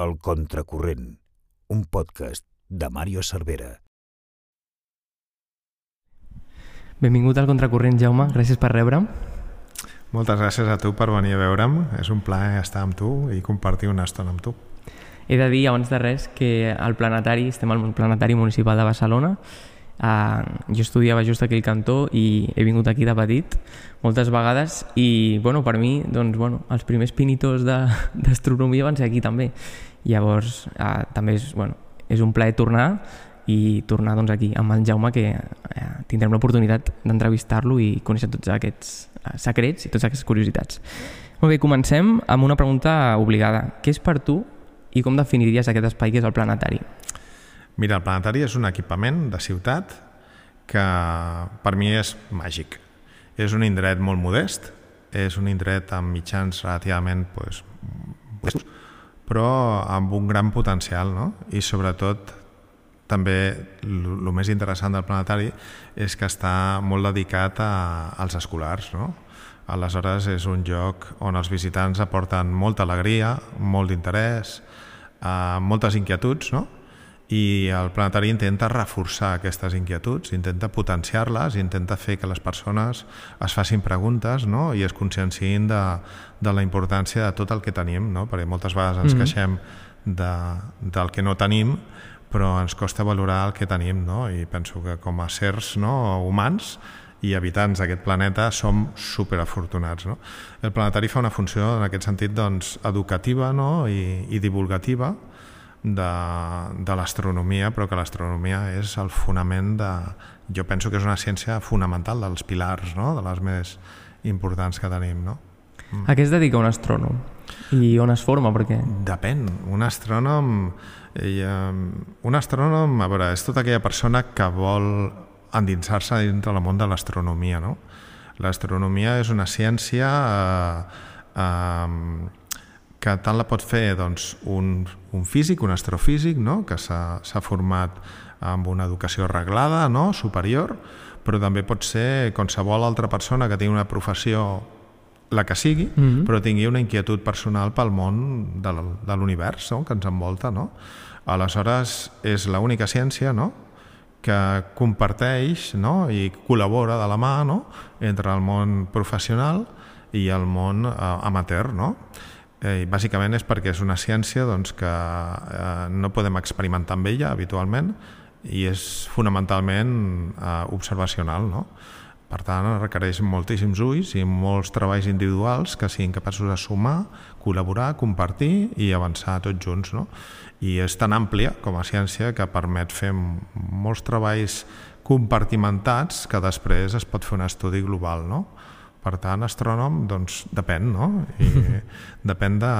El Contracorrent, un podcast de Mario Cervera. Benvingut al Contracorrent, Jaume. Gràcies per rebre'm. Moltes gràcies a tu per venir a veure'm. És un plaer estar amb tu i compartir una estona amb tu. He de dir, abans de res, que al planetari, estem al planetari municipal de Barcelona, Uh, jo estudiava just aquí al cantó i he vingut aquí de petit moltes vegades i bueno, per mi doncs, bueno, els primers pinitos d'astronomia van ser aquí també llavors uh, també és, bueno, és un plaer tornar i tornar doncs, aquí amb el Jaume que uh, tindrem l'oportunitat d'entrevistar-lo i conèixer tots aquests uh, secrets i totes aquestes curiositats. Molt bé, comencem amb una pregunta obligada. Què és per tu i com definiries aquest espai que és el planetari? Mira, el planetari és un equipament de ciutat que per mi és màgic. És un indret molt modest, és un indret amb mitjans relativament pues, però amb un gran potencial, no? I sobretot també el més interessant del planetari és que està molt dedicat a, als escolars, no? Aleshores és un lloc on els visitants aporten molta alegria, molt d'interès, eh, moltes inquietuds, no? I el planetari intenta reforçar aquestes inquietuds, intenta potenciar-les, intenta fer que les persones es facin preguntes no? i es conscienciïn de, de la importància de tot el que tenim, no? perquè moltes vegades ens mm -hmm. queixem de, del que no tenim, però ens costa valorar el que tenim, no? i penso que com a sers no? humans i habitants d'aquest planeta som superafortunats. No? El planetari fa una funció en aquest sentit doncs, educativa no? I, i divulgativa, de, de l'astronomia, però que l'astronomia és el fonament de... Jo penso que és una ciència fonamental dels pilars, no? de les més importants que tenim. No? Mm. A què es dedica un astrònom? I on es forma? Perquè... Depèn. Un astrònom... Eh, un astrònom, a veure, és tota aquella persona que vol endinsar-se dintre del món de l'astronomia. No? L'astronomia és una ciència eh, eh, que tant la pot fer doncs, un, un físic, un astrofísic, no? que s'ha format amb una educació reglada, no? superior, però també pot ser qualsevol altra persona que tingui una professió la que sigui, mm -hmm. però tingui una inquietud personal pel món de l'univers no? que ens envolta. No? Aleshores, és l'única ciència no? que comparteix no? i col·labora de la mà no? entre el món professional i el món eh, amateur. No? Eh, bàsicament és perquè és una ciència doncs, que eh, no podem experimentar amb ella habitualment i és fonamentalment eh, observacional. No? Per tant, requereix moltíssims ulls i molts treballs individuals que siguin capaços de sumar, col·laborar, compartir i avançar tots junts. No? I és tan àmplia com a ciència que permet fer molts treballs compartimentats que després es pot fer un estudi global. No? Per tant, astrònom, doncs, depèn, no? I depèn de...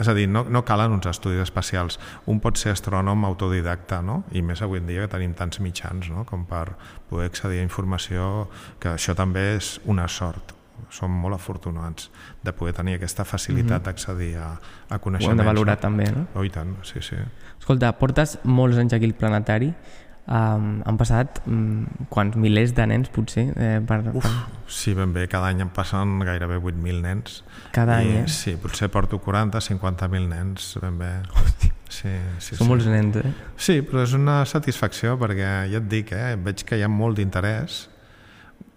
És a dir, no, no calen uns estudis especials. Un pot ser astrònom autodidacta, no? I més avui en dia que tenim tants mitjans, no? Com per poder accedir a informació, que això també és una sort. Som molt afortunats de poder tenir aquesta facilitat mm -hmm. d'accedir a, a coneixements. Ho hem de valorar no? també, no? Oh, i tant, sí, sí. Escolta, portes molts anys aquí al planetari Um, han passat um, quants milers de nens, potser? Eh, per, Uf, per... sí, ben bé. Cada any en passen gairebé 8.000 nens. Cada I, any, eh? Sí, potser porto 40, 50.000 nens, ben bé. Sí, sí, Són sí. molts nens, eh? Sí, però és una satisfacció perquè ja et dic, eh, veig que hi ha molt d'interès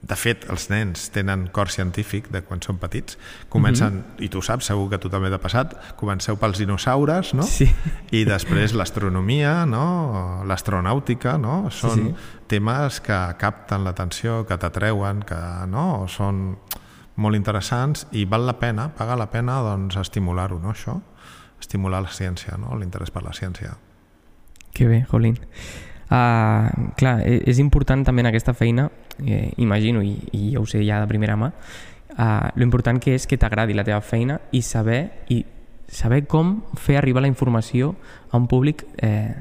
de fet, els nens tenen cor científic de quan són petits. Comencen, mm -hmm. i tu saps, segur que tu també t'ha passat, comenceu pels dinosaures, no? Sí. I després l'astronomia, no? L'astronàutica, no? Són sí, sí. temes que capten l'atenció, que t'atreuen, que no? són molt interessants i val la pena, paga la pena doncs, estimular-ho, no? Això, estimular la ciència, no? L'interès per la ciència. Que bé, Jolín. Uh, clar, e, és important també en aquesta feina, eh, imagino, i, i jo ho sé ja de primera mà, uh, lo important que és que t'agradi la teva feina i saber, i saber com fer arribar la informació a un públic eh,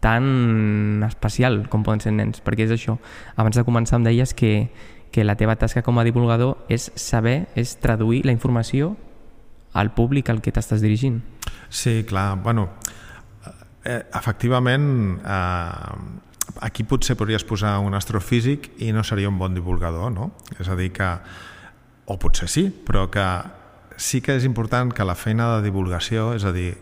tan especial com poden ser nens, perquè és això. Abans de començar em deies que, que la teva tasca com a divulgador és saber, és traduir la informació al públic al que t'estàs dirigint. Sí, clar. Bueno, Eh, efectivament, eh, aquí potser podries posar un astrofísic i no seria un bon divulgador, no? És a dir que, o potser sí, però que sí que és important que la feina de divulgació, és a dir,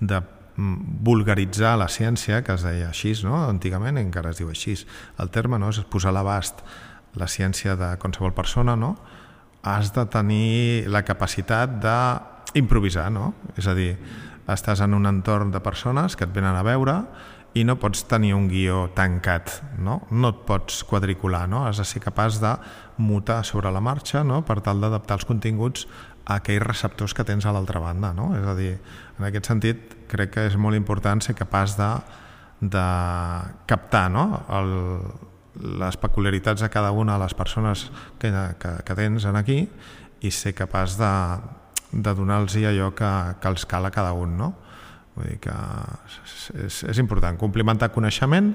de mm, vulgaritzar la ciència, que es deia així, no? antigament encara es diu així. El terme no? és posar a l'abast la ciència de qualsevol persona, no? has de tenir la capacitat d'improvisar, no? És a dir, estàs en un entorn de persones que et venen a veure i no pots tenir un guió tancat, no? No et pots quadricular, no? Has de ser capaç de mutar sobre la marxa, no? Per tal d'adaptar els continguts a aquells receptors que tens a l'altra banda, no? És a dir, en aquest sentit, crec que és molt important ser capaç de, de captar, no? El, les peculiaritats de cada una de les persones que, que, que tens en aquí i ser capaç de, de donar-los allò que, que els cal a cada un, no? Vull dir que és, és important complimentar coneixement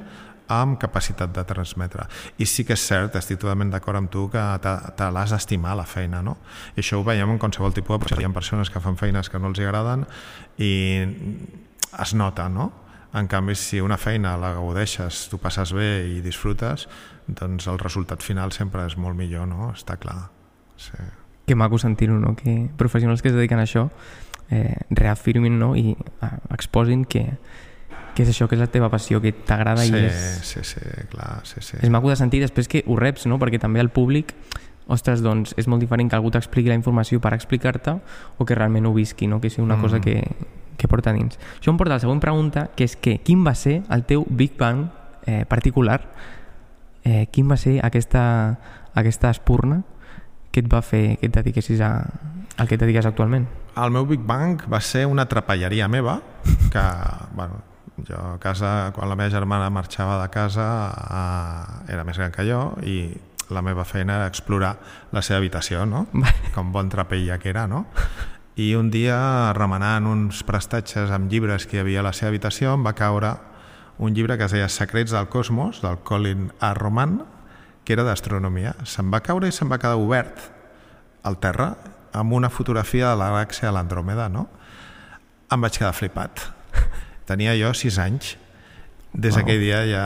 amb capacitat de transmetre. I sí que és cert, estic totalment d'acord amb tu, que te, te l'has d'estimar la feina, no? I això ho veiem en qualsevol tipus de Hi ha persones que fan feines que no els agraden i es nota, no? En canvi, si una feina la gaudeixes, tu passes bé i disfrutes, doncs el resultat final sempre és molt millor, no? Està clar. Sí. Que maco sentir-ho, no? Que professionals que es dediquen a això eh, reafirmin no? i eh, exposin que, que és això, que és la teva passió, que t'agrada sí, i és... Sí, sí, clar, sí, sí. És maco de sentir després que ho reps, no? Perquè també el públic ostres, doncs és molt diferent que algú t'expliqui la informació per explicar-te o que realment ho visqui, no? que sigui una mm. cosa que, que porta dins. Això em porta a la següent pregunta, que és que quin va ser el teu Big Bang eh, particular? Eh, quin va ser aquesta, aquesta espurna que et va fer que et dediquessis a, al que et dediques actualment? El meu Big Bang va ser una trapelleria meva, que, bueno, jo a casa, quan la meva germana marxava de casa, eh, era més gran que jo, i la meva feina era explorar la seva habitació, no? Com bon trapella que era, no? i un dia remenant uns prestatges amb llibres que hi havia a la seva habitació em va caure un llibre que es deia Secrets del Cosmos del Colin A. Roman que era d'astronomia se'n va caure i se'n va quedar obert al terra amb una fotografia de la galàxia de l'Andròmeda no? em vaig quedar flipat tenia jo sis anys des d'aquell dia ja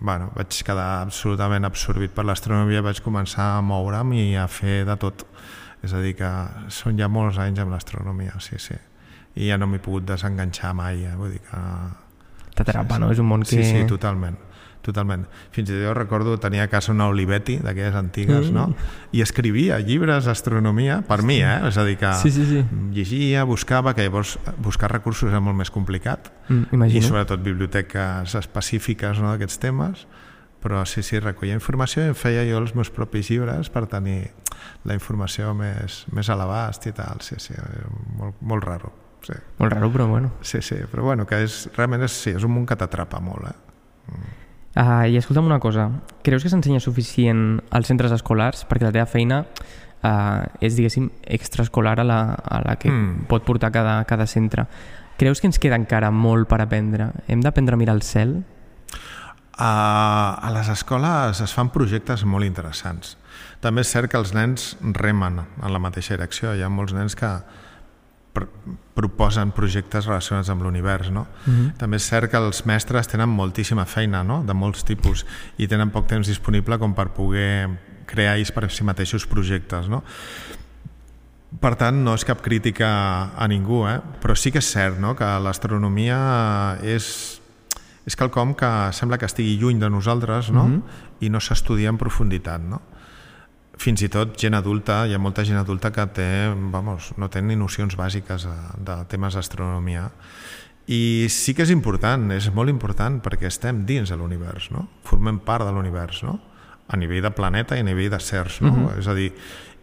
bueno, vaig quedar absolutament absorbit per l'astronomia vaig començar a moure'm i a fer de tot és a dir, que són ja molts anys amb l'astronomia, sí, sí. I ja no m'he pogut desenganxar mai, eh? vull dir que... T'atrapa, sí, no? És un món que... Sí, sí, totalment totalment. Fins i tot jo recordo tenia a casa una Olivetti d'aquelles antigues, mm. no? I escrivia llibres d'astronomia per mi, eh? És a dir, que sí, sí, sí. llegia, buscava, que llavors buscar recursos era molt més complicat. Mm, I sobretot biblioteques específiques no, d'aquests temes però sí, sí, recollia informació i feia jo els meus propis llibres per tenir la informació més, més a l'abast i tal, sí, sí, molt, molt raro. Sí. Molt raro, però bueno. Sí, sí, però bueno, que és, realment és, sí, és un món que t'atrapa molt, eh? Mm. Uh, I escolta'm una cosa, creus que s'ensenya suficient als centres escolars? Perquè la teva feina uh, és, diguéssim, extraescolar a la, a la que mm. pot portar cada, cada centre. Creus que ens queda encara molt per aprendre? Hem d'aprendre a mirar el cel? A, a les escoles es fan projectes molt interessants. També és cert que els nens remen en la mateixa direcció. Hi ha molts nens que pr proposen projectes relacionats amb l'univers. No? Uh mhm. -huh. També és cert que els mestres tenen moltíssima feina no? de molts tipus i tenen poc temps disponible com per poder crear ells per si mateixos projectes. No? Per tant, no és cap crítica a ningú, eh? però sí que és cert no? que l'astronomia és és quelcom que sembla que estigui lluny de nosaltres no? Mm -hmm. i no s'estudia en profunditat. No? Fins i tot gent adulta, hi ha molta gent adulta que té, vamos, no té ni nocions bàsiques de, temes d'astronomia. I sí que és important, és molt important, perquè estem dins de l'univers, no? formem part de l'univers, no? a nivell de planeta i a nivell de certs. No? Mm -hmm. És a dir,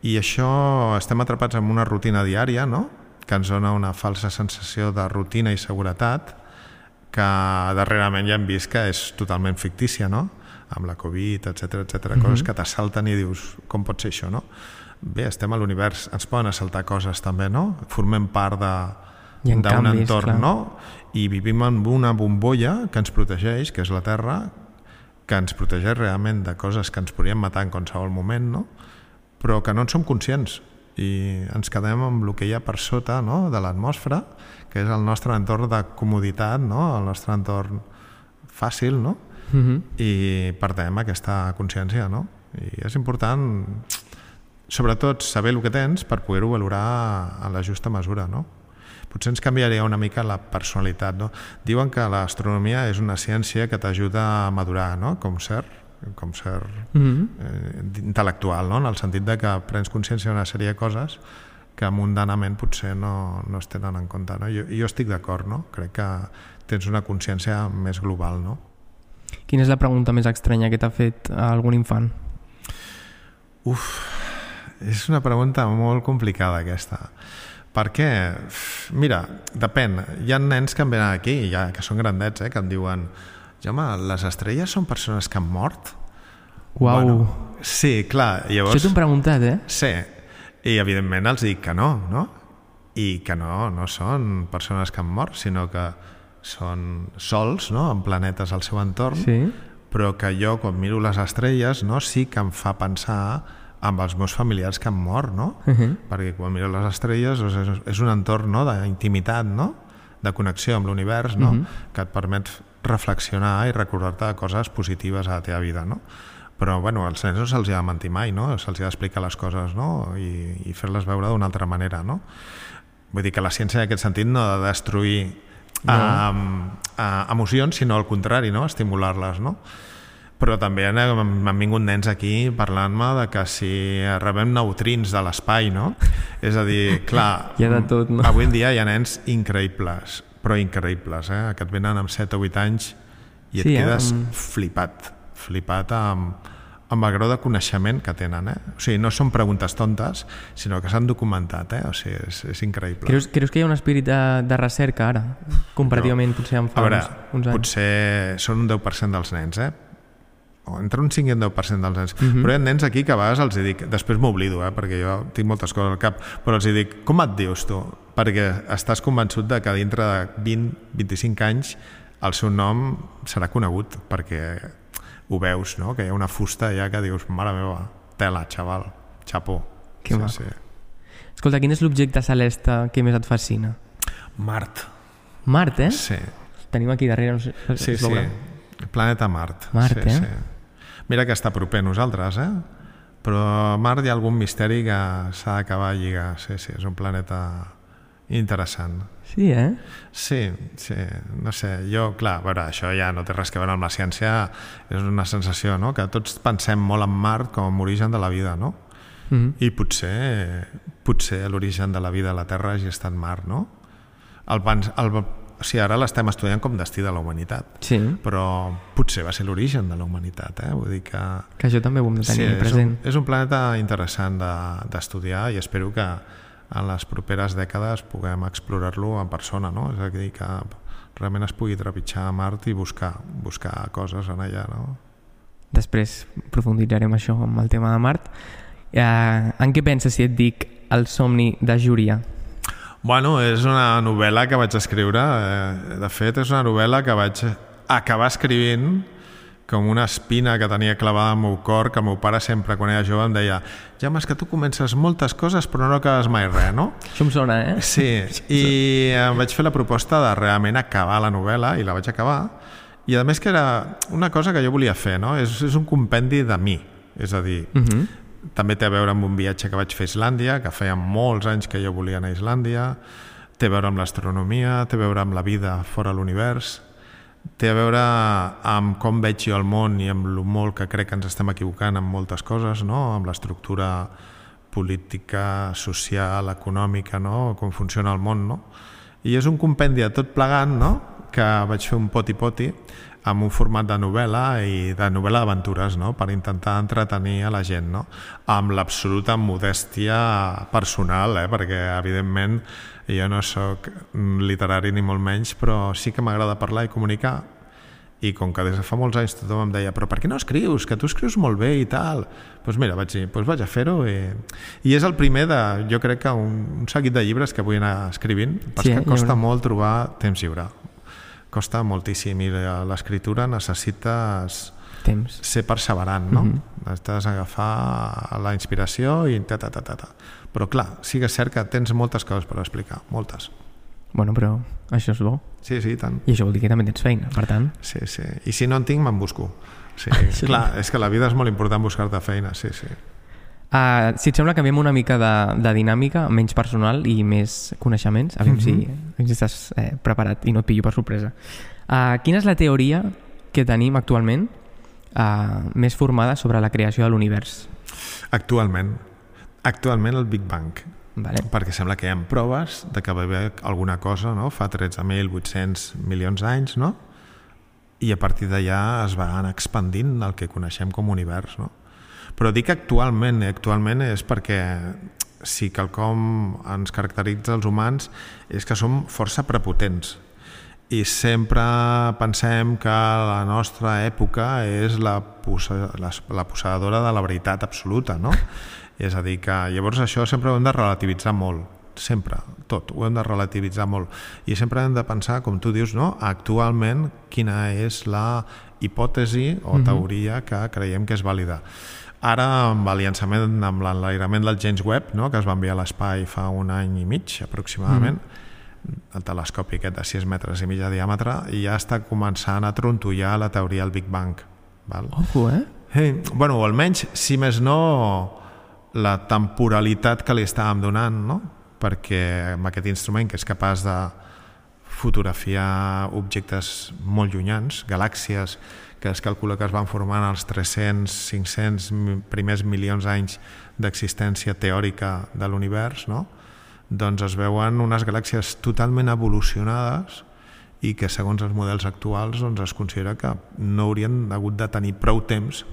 i això estem atrapats en una rutina diària no? que ens dona una falsa sensació de rutina i seguretat, que darrerament ja hem vist que és totalment fictícia, no? Amb la Covid, etc etc, mm -hmm. coses que t'assalten i dius, com pot ser això, no? Bé, estem a l'univers, ens poden assaltar coses també, no? Formem part d'un entorn, clar. no? I vivim en una bombolla que ens protegeix, que és la Terra, que ens protegeix realment de coses que ens podrien matar en qualsevol moment, no? Però que no en som conscients i ens quedem amb el que hi ha per sota no? de l'atmosfera que és el nostre entorn de comoditat, no? el nostre entorn fàcil, no? Uh mhm. -huh. i perdem aquesta consciència, no? I és important, sobretot, saber el que tens per poder-ho valorar a la justa mesura, no? potser ens canviaria una mica la personalitat. No? Diuen que l'astronomia és una ciència que t'ajuda a madurar, no? com cert, com cert Mm -hmm. eh, intel·lectual, no? en el sentit de que prens consciència d'una sèrie de coses que mundanament potser no, no es tenen en compte. No? Jo, jo estic d'acord, no? crec que tens una consciència més global. No? Quina és la pregunta més estranya que t'ha fet algun infant? Uf, és una pregunta molt complicada aquesta. Per què? Mira, depèn. Hi ha nens que em venen aquí, ja, que són grandets, eh, que em diuen Jaume, les estrelles són persones que han mort? Uau. Bueno, sí, clar. Llavors, Això t'ho preguntat, eh? Sí, i evidentment els dic que no, no? I que no, no són persones que han mort, sinó que són sols, no?, en planetes al seu entorn, Sí. però que jo, quan miro les estrelles, no, sí que em fa pensar amb els meus familiars que han mort, no? Uh -huh. Perquè quan miro les estrelles doncs és, és un entorn no, d'intimitat, no? de connexió amb l'univers, no? Mhm. que et permet reflexionar i recordar-te de coses positives a la teva vida. No? Però bueno, als nens no se'ls ha de mentir mai, no? se'ls ha d'explicar les coses no? i, i fer-les veure d'una altra manera. No? Vull dir que la ciència en aquest sentit no ha de destruir No. uh, emocions, sinó al contrari, no? estimular-les. No? però també han, han vingut nens aquí parlant-me de que si rebem neutrins de l'espai, no? És a dir, clar, Hi ha de tot, no? avui en dia hi ha nens increïbles, però increïbles, eh? que et venen amb 7 o 8 anys i et Sí, eh? quedes Amb- flipat, flipat amb, amb el grau de coneixement que tenen. Eh? O sigui, no són preguntes tontes, sinó que s'han documentat, eh? o sigui, és, és increïble. Creus, creus que hi ha un espírit de, de recerca ara? Comparativament, potser amb fa veure, uns, uns anys. potser són un 10% dels nens, eh? o entre un 5 i un 10% dels nens. Mhm. Però hi ha nens aquí que a vegades els dic, després m'oblido, eh, perquè jo tinc moltes coses al cap, però els dic, com et dius tu? Perquè estàs convençut de que dintre de 20-25 anys el seu nom serà conegut, perquè ho veus, no? que hi ha una fusta ja que dius, mare meva, tela, xaval, xapó. Que maco. Escolta, quin és l'objecte celeste que més et fascina? Mart, Mart, eh? sí. Tenim aquí darrere... No sé, Sí, sí. Planeta Mart. Mart, sí, eh? Sí. Mira que està proper a nosaltres, eh? Però a Mart hi ha algun misteri que s'ha d'acabar de lligar. Sí, sí, és un planeta interessant. Sí, eh? Sí, sí, no sé, jo, clar, a veure, això ja no té res que veure amb la ciència, és una sensació, no?, que tots pensem molt en Mart com a origen de la vida, no? Mm -hmm. I potser, potser l'origen de la vida a la Terra hagi estat Mart, no? El, el, o sigui, ara l'estem estudiant com destí de la humanitat, Sí, però potser va ser l'origen de la humanitat, eh? Vull dir que... que això també ho hem de tenir és, un, present. és un planeta interessant de- d'estudiar i espero que en les properes dècades puguem explorar-lo en persona, no? És a dir, que realment es pugui trepitjar a Mart i buscar, buscar coses en allà, no? Després profunditzarem això amb el tema de Mart. Eh, en què penses si et dic El somni de Júria? Bueno, és una novel·la que vaig escriure. Eh, de fet, és una novel·la que vaig acabar escrivint com una espina que tenia clavada al meu cor, que el meu pare sempre, quan era jove, em deia Jaume, és que tu comences moltes coses però no acabes mai res, no? Això em sona, eh? Sí, i em vaig fer la proposta de realment acabar la novel·la i la vaig acabar i a més que era una cosa que jo volia fer, no? És, és un compendi de mi, és a dir, Uh -huh. també té a veure amb un viatge que vaig fer a Islàndia, que feia molts anys que jo volia anar a Islàndia, té a veure amb l'astronomia, té a veure amb la vida fora l'univers, té a veure amb com veig jo el món i amb el molt que crec que ens estem equivocant amb moltes coses, no? amb l'estructura política, social, econòmica, no? com funciona el món. No? I és un compendi de tot plegant no? que vaig fer un poti-poti amb un format de novel·la i de novel·la d'aventures no? per intentar entretenir a la gent no? amb l'absoluta modèstia personal eh? perquè evidentment jo no sóc literari ni molt menys però sí que m'agrada parlar i comunicar i com que des de fa molts anys tothom em deia però per què no escrius? que tu escrius molt bé i tal doncs pues mira, vaig dir, doncs vaig a fer-ho i... i és el primer de, jo crec que un, un seguit de llibres que vull anar escrivint perquè Sí, eh? costa molt trobar temps lliure costa moltíssim i l'escriptura necessites Temps. ser perseverant, no? Mm. -hmm. Necessites agafar la inspiració i ta, ta, ta, ta, ta. Però clar, sí que és cert que tens moltes coses per explicar, moltes. Bueno, però això és bo. Sí, sí, tant. I això vol dir que també tens feina, per tant. Sí, sí. I si no en tinc, me'n busco. Sí, Sí. clar, és que la vida és molt important buscar-te feina, sí, sí. Uh, si et sembla, canviem una mica de, de dinàmica, menys personal i més coneixements. A veure si, a veure si estàs eh, preparat i no et pillo per sorpresa. Uh, quina és la teoria que tenim actualment uh, més formada sobre la creació de l'univers? Actualment, actualment el Big Bang. Vale. Perquè sembla que hi ha proves de que va haver alguna cosa no? fa 13.800 milions d'anys, no? i a partir d'allà es va anar expandint el que coneixem com a univers. No? Però dic actualment, actualment és perquè si quelcom ens caracteritza els humans és que som força prepotents i sempre pensem que la nostra època és la, posa, la, la possedadora de la veritat absoluta, no? És a dir, que llavors això sempre ho hem de relativitzar molt, sempre, tot, ho hem de relativitzar molt. I sempre hem de pensar, com tu dius, no? actualment quina és la hipòtesi o teoria que creiem que és vàlida. Ara, amb el llançament, amb l'enlairament del James Webb, no? que es va enviar a l'espai fa un any i mig, aproximadament, mm. el telescopi aquest de 6 metres i mig de diàmetre, i ja està començant a trontollar la teoria del Big Bang. Val? Ojo, eh? Eh, bueno, o almenys, si més no, la temporalitat que li estàvem donant, no? perquè amb aquest instrument que és capaç de fotografiar objectes molt llunyans, galàxies que es calcula que es van formar en els 300, 500 primers milions d'anys d'existència teòrica de l'univers, no? doncs es veuen unes galàxies totalment evolucionades i que segons els models actuals doncs es considera que no haurien hagut de tenir prou temps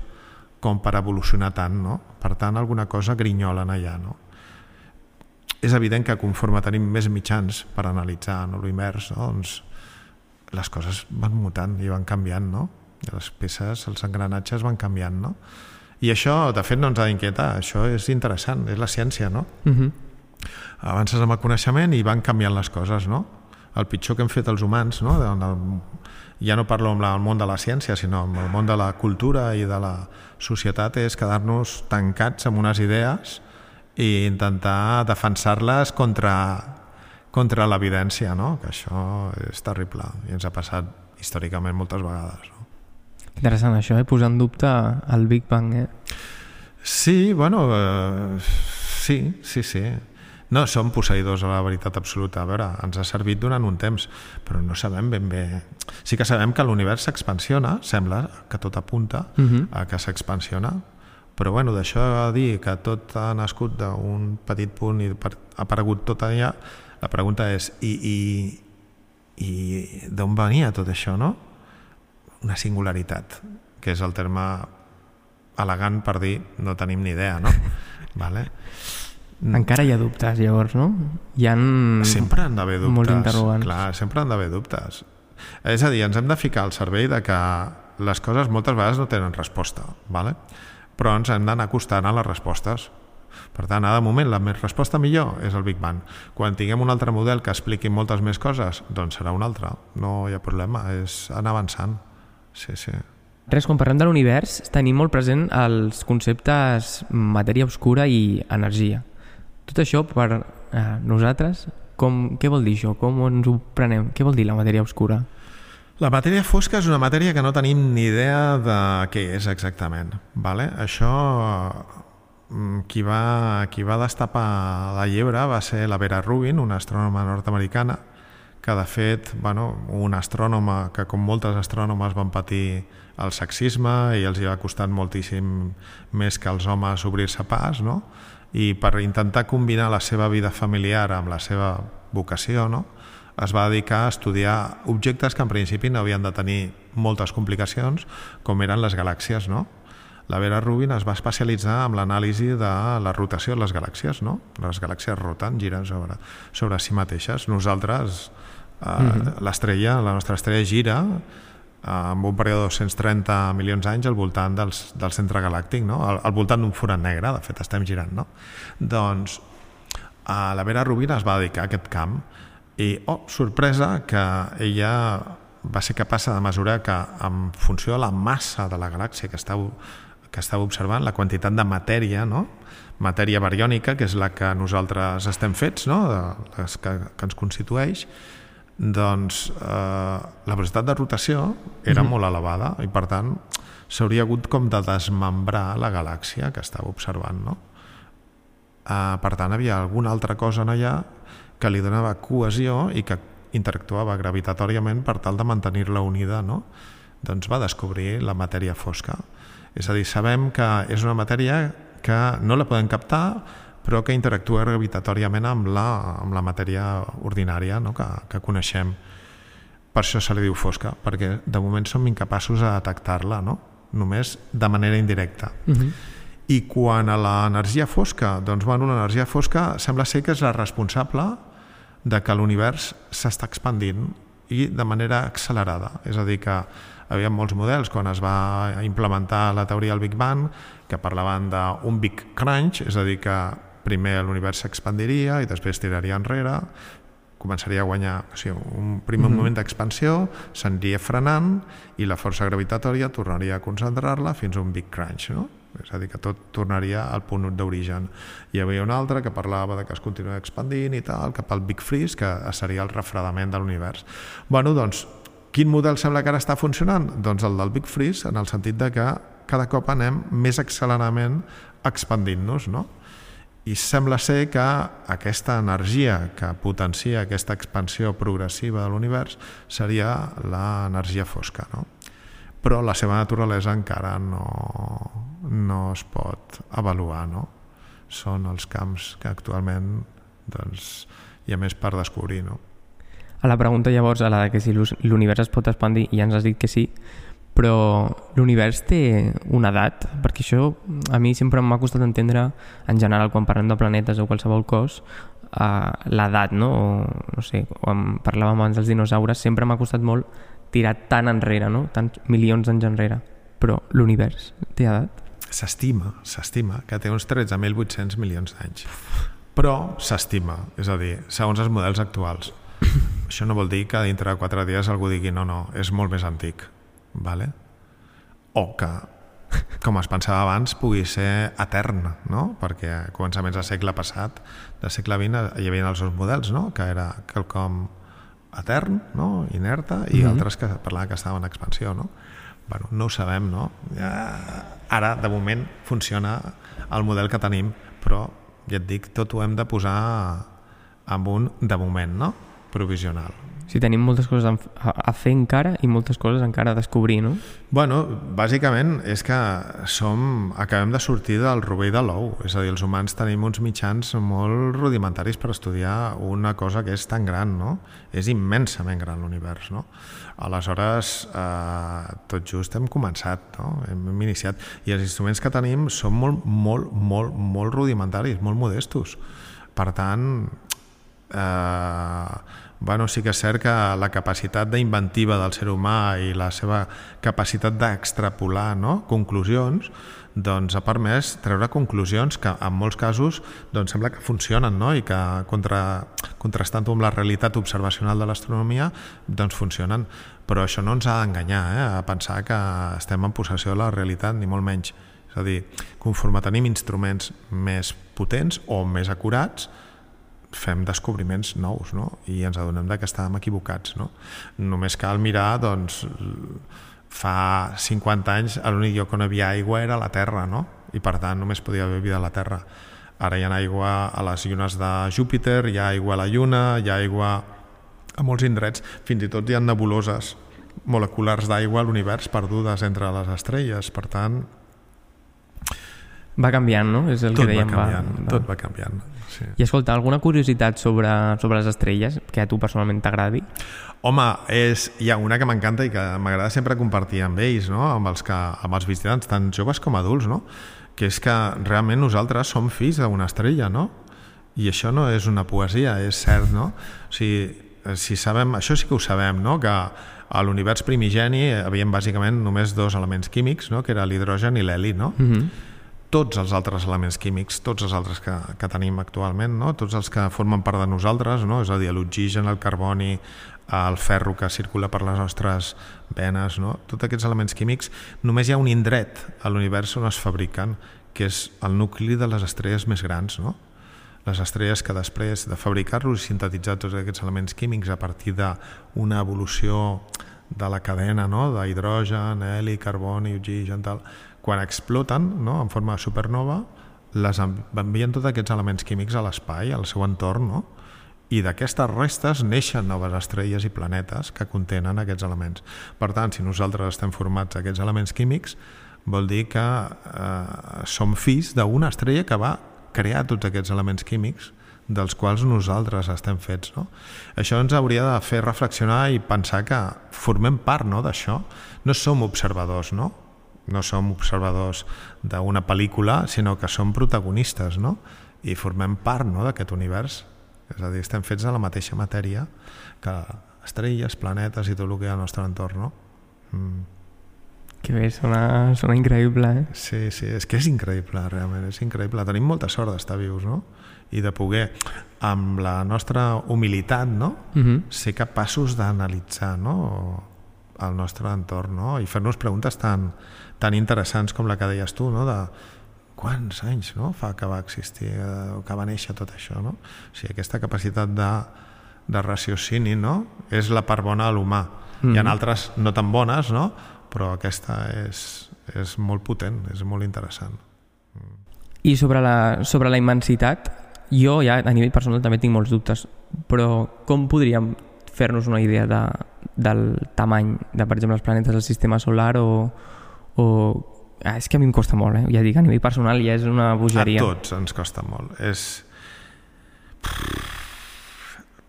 com per evolucionar tant, no? Per tant, alguna cosa grinyolen allà, no? És evident que conforme tenim més mitjans per analitzar no, l'univers, no, doncs les coses van mutant i van canviant, no? I les peces, els engranatges van canviant, no? I això, de fet, no ens ha d'inquietar. Això és interessant, és la ciència, no? Uh -huh. Avances amb el coneixement i van canviant les coses, no? El pitjor que hem fet els humans, no? Ja no parlo amb el món de la ciència, sinó amb el món de la cultura i de la societat, és quedar-nos tancats amb unes idees i intentar defensar-les contra, contra l'evidència, no? que això és terrible i ens ha passat històricament moltes vegades. No? Interessant això, eh? posar en dubte el Big Bang. Eh? Sí, bueno, eh, sí, sí, sí. No som posseïdors de la veritat absoluta. A veure, ens ha servit durant un temps, però no sabem ben bé... Sí que sabem que l'univers s'expansiona, sembla que tot apunta Uh -huh. a que s'expansiona, però bueno, d'això a dir que tot ha nascut d'un petit punt i ha aparegut tot allà, la pregunta és i, i, i d'on venia tot això, no? Una singularitat, que és el terme elegant per dir no tenim ni idea, no? vale? Encara hi ha dubtes, llavors, no? Hi ha... Sempre han d'haver dubtes. Molts interrogants. Clar, sempre han d'haver dubtes. És a dir, ens hem de ficar al servei de que les coses moltes vegades no tenen resposta, vale? però ens hem d'anar acostant a les respostes. Per tant, ara de moment la més resposta millor és el Big Bang. Quan tinguem un altre model que expliqui moltes més coses, doncs serà un altre. No hi ha problema, és anar avançant. Sí, sí. Res, quan parlem de l'univers, tenim molt present els conceptes matèria obscura i energia. Tot això, per eh, nosaltres, com, què vol dir això? Com ens ho prenem? Què vol dir la matèria obscura? La matèria fosca és una matèria que no tenim ni idea de què és exactament. Vale? Això, mm, qui va, qui va destapar la llebre va ser la Vera Rubin, una astrònoma nord-americana, que de fet, bueno, una astrònoma que com moltes astrònomes van patir el sexisme i els hi va costar moltíssim més que els homes obrir-se pas, no? I per intentar combinar la seva vida familiar amb la seva vocació, no? es va dedicar a estudiar objectes que en principi no havien de tenir moltes complicacions, com eren les galàxies. No? La Vera Rubin es va especialitzar en l'anàlisi de la rotació de les galàxies. No? Les galàxies roten, giren sobre, sobre si mateixes. Nosaltres, eh, mm -hmm. l'estrella, la nostra estrella gira amb un període de 230 milions d'anys al voltant dels, del centre galàctic, no? al, al voltant d'un forat negre, de fet estem girant. No? Doncs a la Vera Rubin es va dedicar a aquest camp i, oh, sorpresa, que ella va ser capaç de mesurar que en funció de la massa de la galàxia que estava, que estava observant, la quantitat de matèria, no? matèria bariònica, que és la que nosaltres estem fets, no? les que, que ens constitueix, doncs eh, la velocitat de rotació era mm -hmm. molt elevada i per tant s'hauria hagut com de desmembrar la galàxia que estava observant no? eh, per tant havia alguna altra cosa en allà que li donava cohesió i que interactuava gravitatòriament per tal de mantenir-la unida, no? doncs va descobrir la matèria fosca. És a dir, sabem que és una matèria que no la podem captar, però que interactua gravitatòriament amb la, amb la matèria ordinària no? que, que coneixem. Per això se li diu fosca, perquè de moment som incapaços de detectar-la, no? només de manera indirecta. Uh -huh. I quan a l'energia fosca, doncs bueno, l'energia fosca sembla ser que és la responsable de que l'univers s'està expandint i de manera accelerada. És a dir, que havia molts models quan es va implementar la teoria del Big Bang que parlaven d'un Big Crunch, és a dir, que primer l'univers s'expandiria i després tiraria enrere, començaria a guanyar o sigui, un primer mm -hmm. moment d'expansió, s'aniria frenant i la força gravitatòria tornaria a concentrar-la fins a un Big Crunch, no? és a dir, que tot tornaria al punt d'origen. Hi havia un altre que parlava de que es continua expandint i tal, cap al Big Freeze, que seria el refredament de l'univers. bueno, doncs, quin model sembla que ara està funcionant? Doncs el del Big Freeze, en el sentit de que cada cop anem més acceleradament expandint-nos, no? I sembla ser que aquesta energia que potencia aquesta expansió progressiva de l'univers seria l'energia fosca, no? Però la seva naturalesa encara no, no es pot avaluar, no? Són els camps que actualment doncs, hi ha més per descobrir, no? A la pregunta llavors, a la de que si l'univers es pot expandir, ja ens has dit que sí, però l'univers té una edat, perquè això a mi sempre m'ha costat entendre, en general, quan parlem de planetes o qualsevol cos, uh, l'edat, no? O, no sé, quan parlàvem abans dels dinosaures, sempre m'ha costat molt tirar tan enrere, no? Tants milions d'anys enrere. Però l'univers té edat? S'estima, s'estima, que té uns 13.800 milions d'anys. Però s'estima, és a dir, segons els models actuals. Això no vol dir que dintre de quatre dies algú digui no, no, és molt més antic vale? o que, com es pensava abans, pugui ser etern, no? perquè a començaments del segle passat, del segle XX, hi havia els dos models, no? que era quelcom etern, no? inerta, i mm -hmm. altres que parlaven que estaven en expansió. No? Bueno, no ho sabem, no? Ja, ara, de moment, funciona el model que tenim, però, ja et dic, tot ho hem de posar amb un de moment, no? provisional. Sí, tenim moltes coses a fer encara i moltes coses encara a descobrir, no? Bueno, bàsicament és que som, acabem de sortir del rovell de l'ou, és a dir, els humans tenim uns mitjans molt rudimentaris per estudiar una cosa que és tan gran, no? És immensament gran l'univers, no? Aleshores, eh, tot just hem començat, no? Hem iniciat. I els instruments que tenim són molt, molt, molt, molt rudimentaris, molt modestos. Per tant, eh, bueno, sí que és cert que la capacitat d'inventiva del ser humà i la seva capacitat d'extrapolar no? conclusions doncs ha permès treure conclusions que en molts casos doncs sembla que funcionen no? i que contra, contrastant amb la realitat observacional de l'astronomia doncs funcionen, però això no ens ha d'enganyar eh? a pensar que estem en possessió de la realitat, ni molt menys. És a dir, conforme tenim instruments més potents o més acurats, fem descobriments nous no? i ens adonem de que estàvem equivocats. No? Només cal mirar, doncs, fa 50 anys l'únic lloc on havia aigua era la Terra, no? i per tant només podia haver vida a la Terra. Ara hi ha aigua a les llunes de Júpiter, hi ha aigua a la Lluna, hi ha aigua a molts indrets, fins i tot hi ha nebuloses moleculars d'aigua a l'univers perdudes entre les estrelles, per tant... Va canviant, no? És el tot que dèiem. Va canviant, va, va... Tot va canviant. Sí. I escolta, alguna curiositat sobre, sobre les estrelles que a tu personalment t'agradi? Home, és, hi ha una que m'encanta i que m'agrada sempre compartir amb ells, no? amb, els que, amb els visitants, tant joves com adults, no? que és que realment nosaltres som fills d'una estrella, no? I això no és una poesia, és cert, no? O sigui, si sabem, això sí que ho sabem, no? que a l'univers primigeni havien bàsicament només dos elements químics, no? que era l'hidrogen i l'heli, no? Mm -hmm tots els altres elements químics, tots els altres que, que tenim actualment, no? tots els que formen part de nosaltres, no? és a dir, l'oxigen, el carboni, el ferro que circula per les nostres venes, no? tots aquests elements químics, només hi ha un indret a l'univers on es fabriquen, que és el nucli de les estrelles més grans, no? les estrelles que després de fabricar-los i sintetitzar tots aquests elements químics a partir d'una evolució de la cadena no? d'hidrogen, heli, carboni, oxigen, tal, quan exploten no? en forma de supernova, les envien tots aquests elements químics a l'espai, al seu entorn, no? i d'aquestes restes neixen noves estrelles i planetes que contenen aquests elements. Per tant, si nosaltres estem formats d'aquests elements químics, vol dir que eh, som fills d'una estrella que va crear tots aquests elements químics dels quals nosaltres estem fets. No? Això ens hauria de fer reflexionar i pensar que formem part no, d'això. No som observadors, no? No som observadors d'una pel·lícula, sinó que som protagonistes, no? I formem part no, d'aquest univers és a dir, estem fets de la mateixa matèria que estrelles, planetes i tot el que hi ha al nostre entorn, no? Mm. Que bé, sona, sona increïble, eh? Sí, sí, és que és increïble, realment, és increïble. Tenim molta sort d'estar vius, no? I de poder, amb la nostra humilitat, no?, Uh -huh. ser capaços d'analitzar, no?, el nostre entorn, no?, i fer-nos preguntes tan, tan interessants com la que deies tu, no?, de quants anys no? fa que va existir, eh, que va néixer tot això, no? O sigui, aquesta capacitat de, de raciocini, no?, és la part bona de l'humà. Mm. Hi ha altres no tan bones, no?, però aquesta és, és molt potent, és molt interessant. I sobre la, sobre la immensitat, jo ja a nivell personal també tinc molts dubtes, però com podríem fer-nos una idea de, del tamany de, per exemple, els planetes del sistema solar o, o Ah, és que a mi em costa molt, eh? ja dic, a nivell personal ja és una bogeria. A tots ens costa molt. És...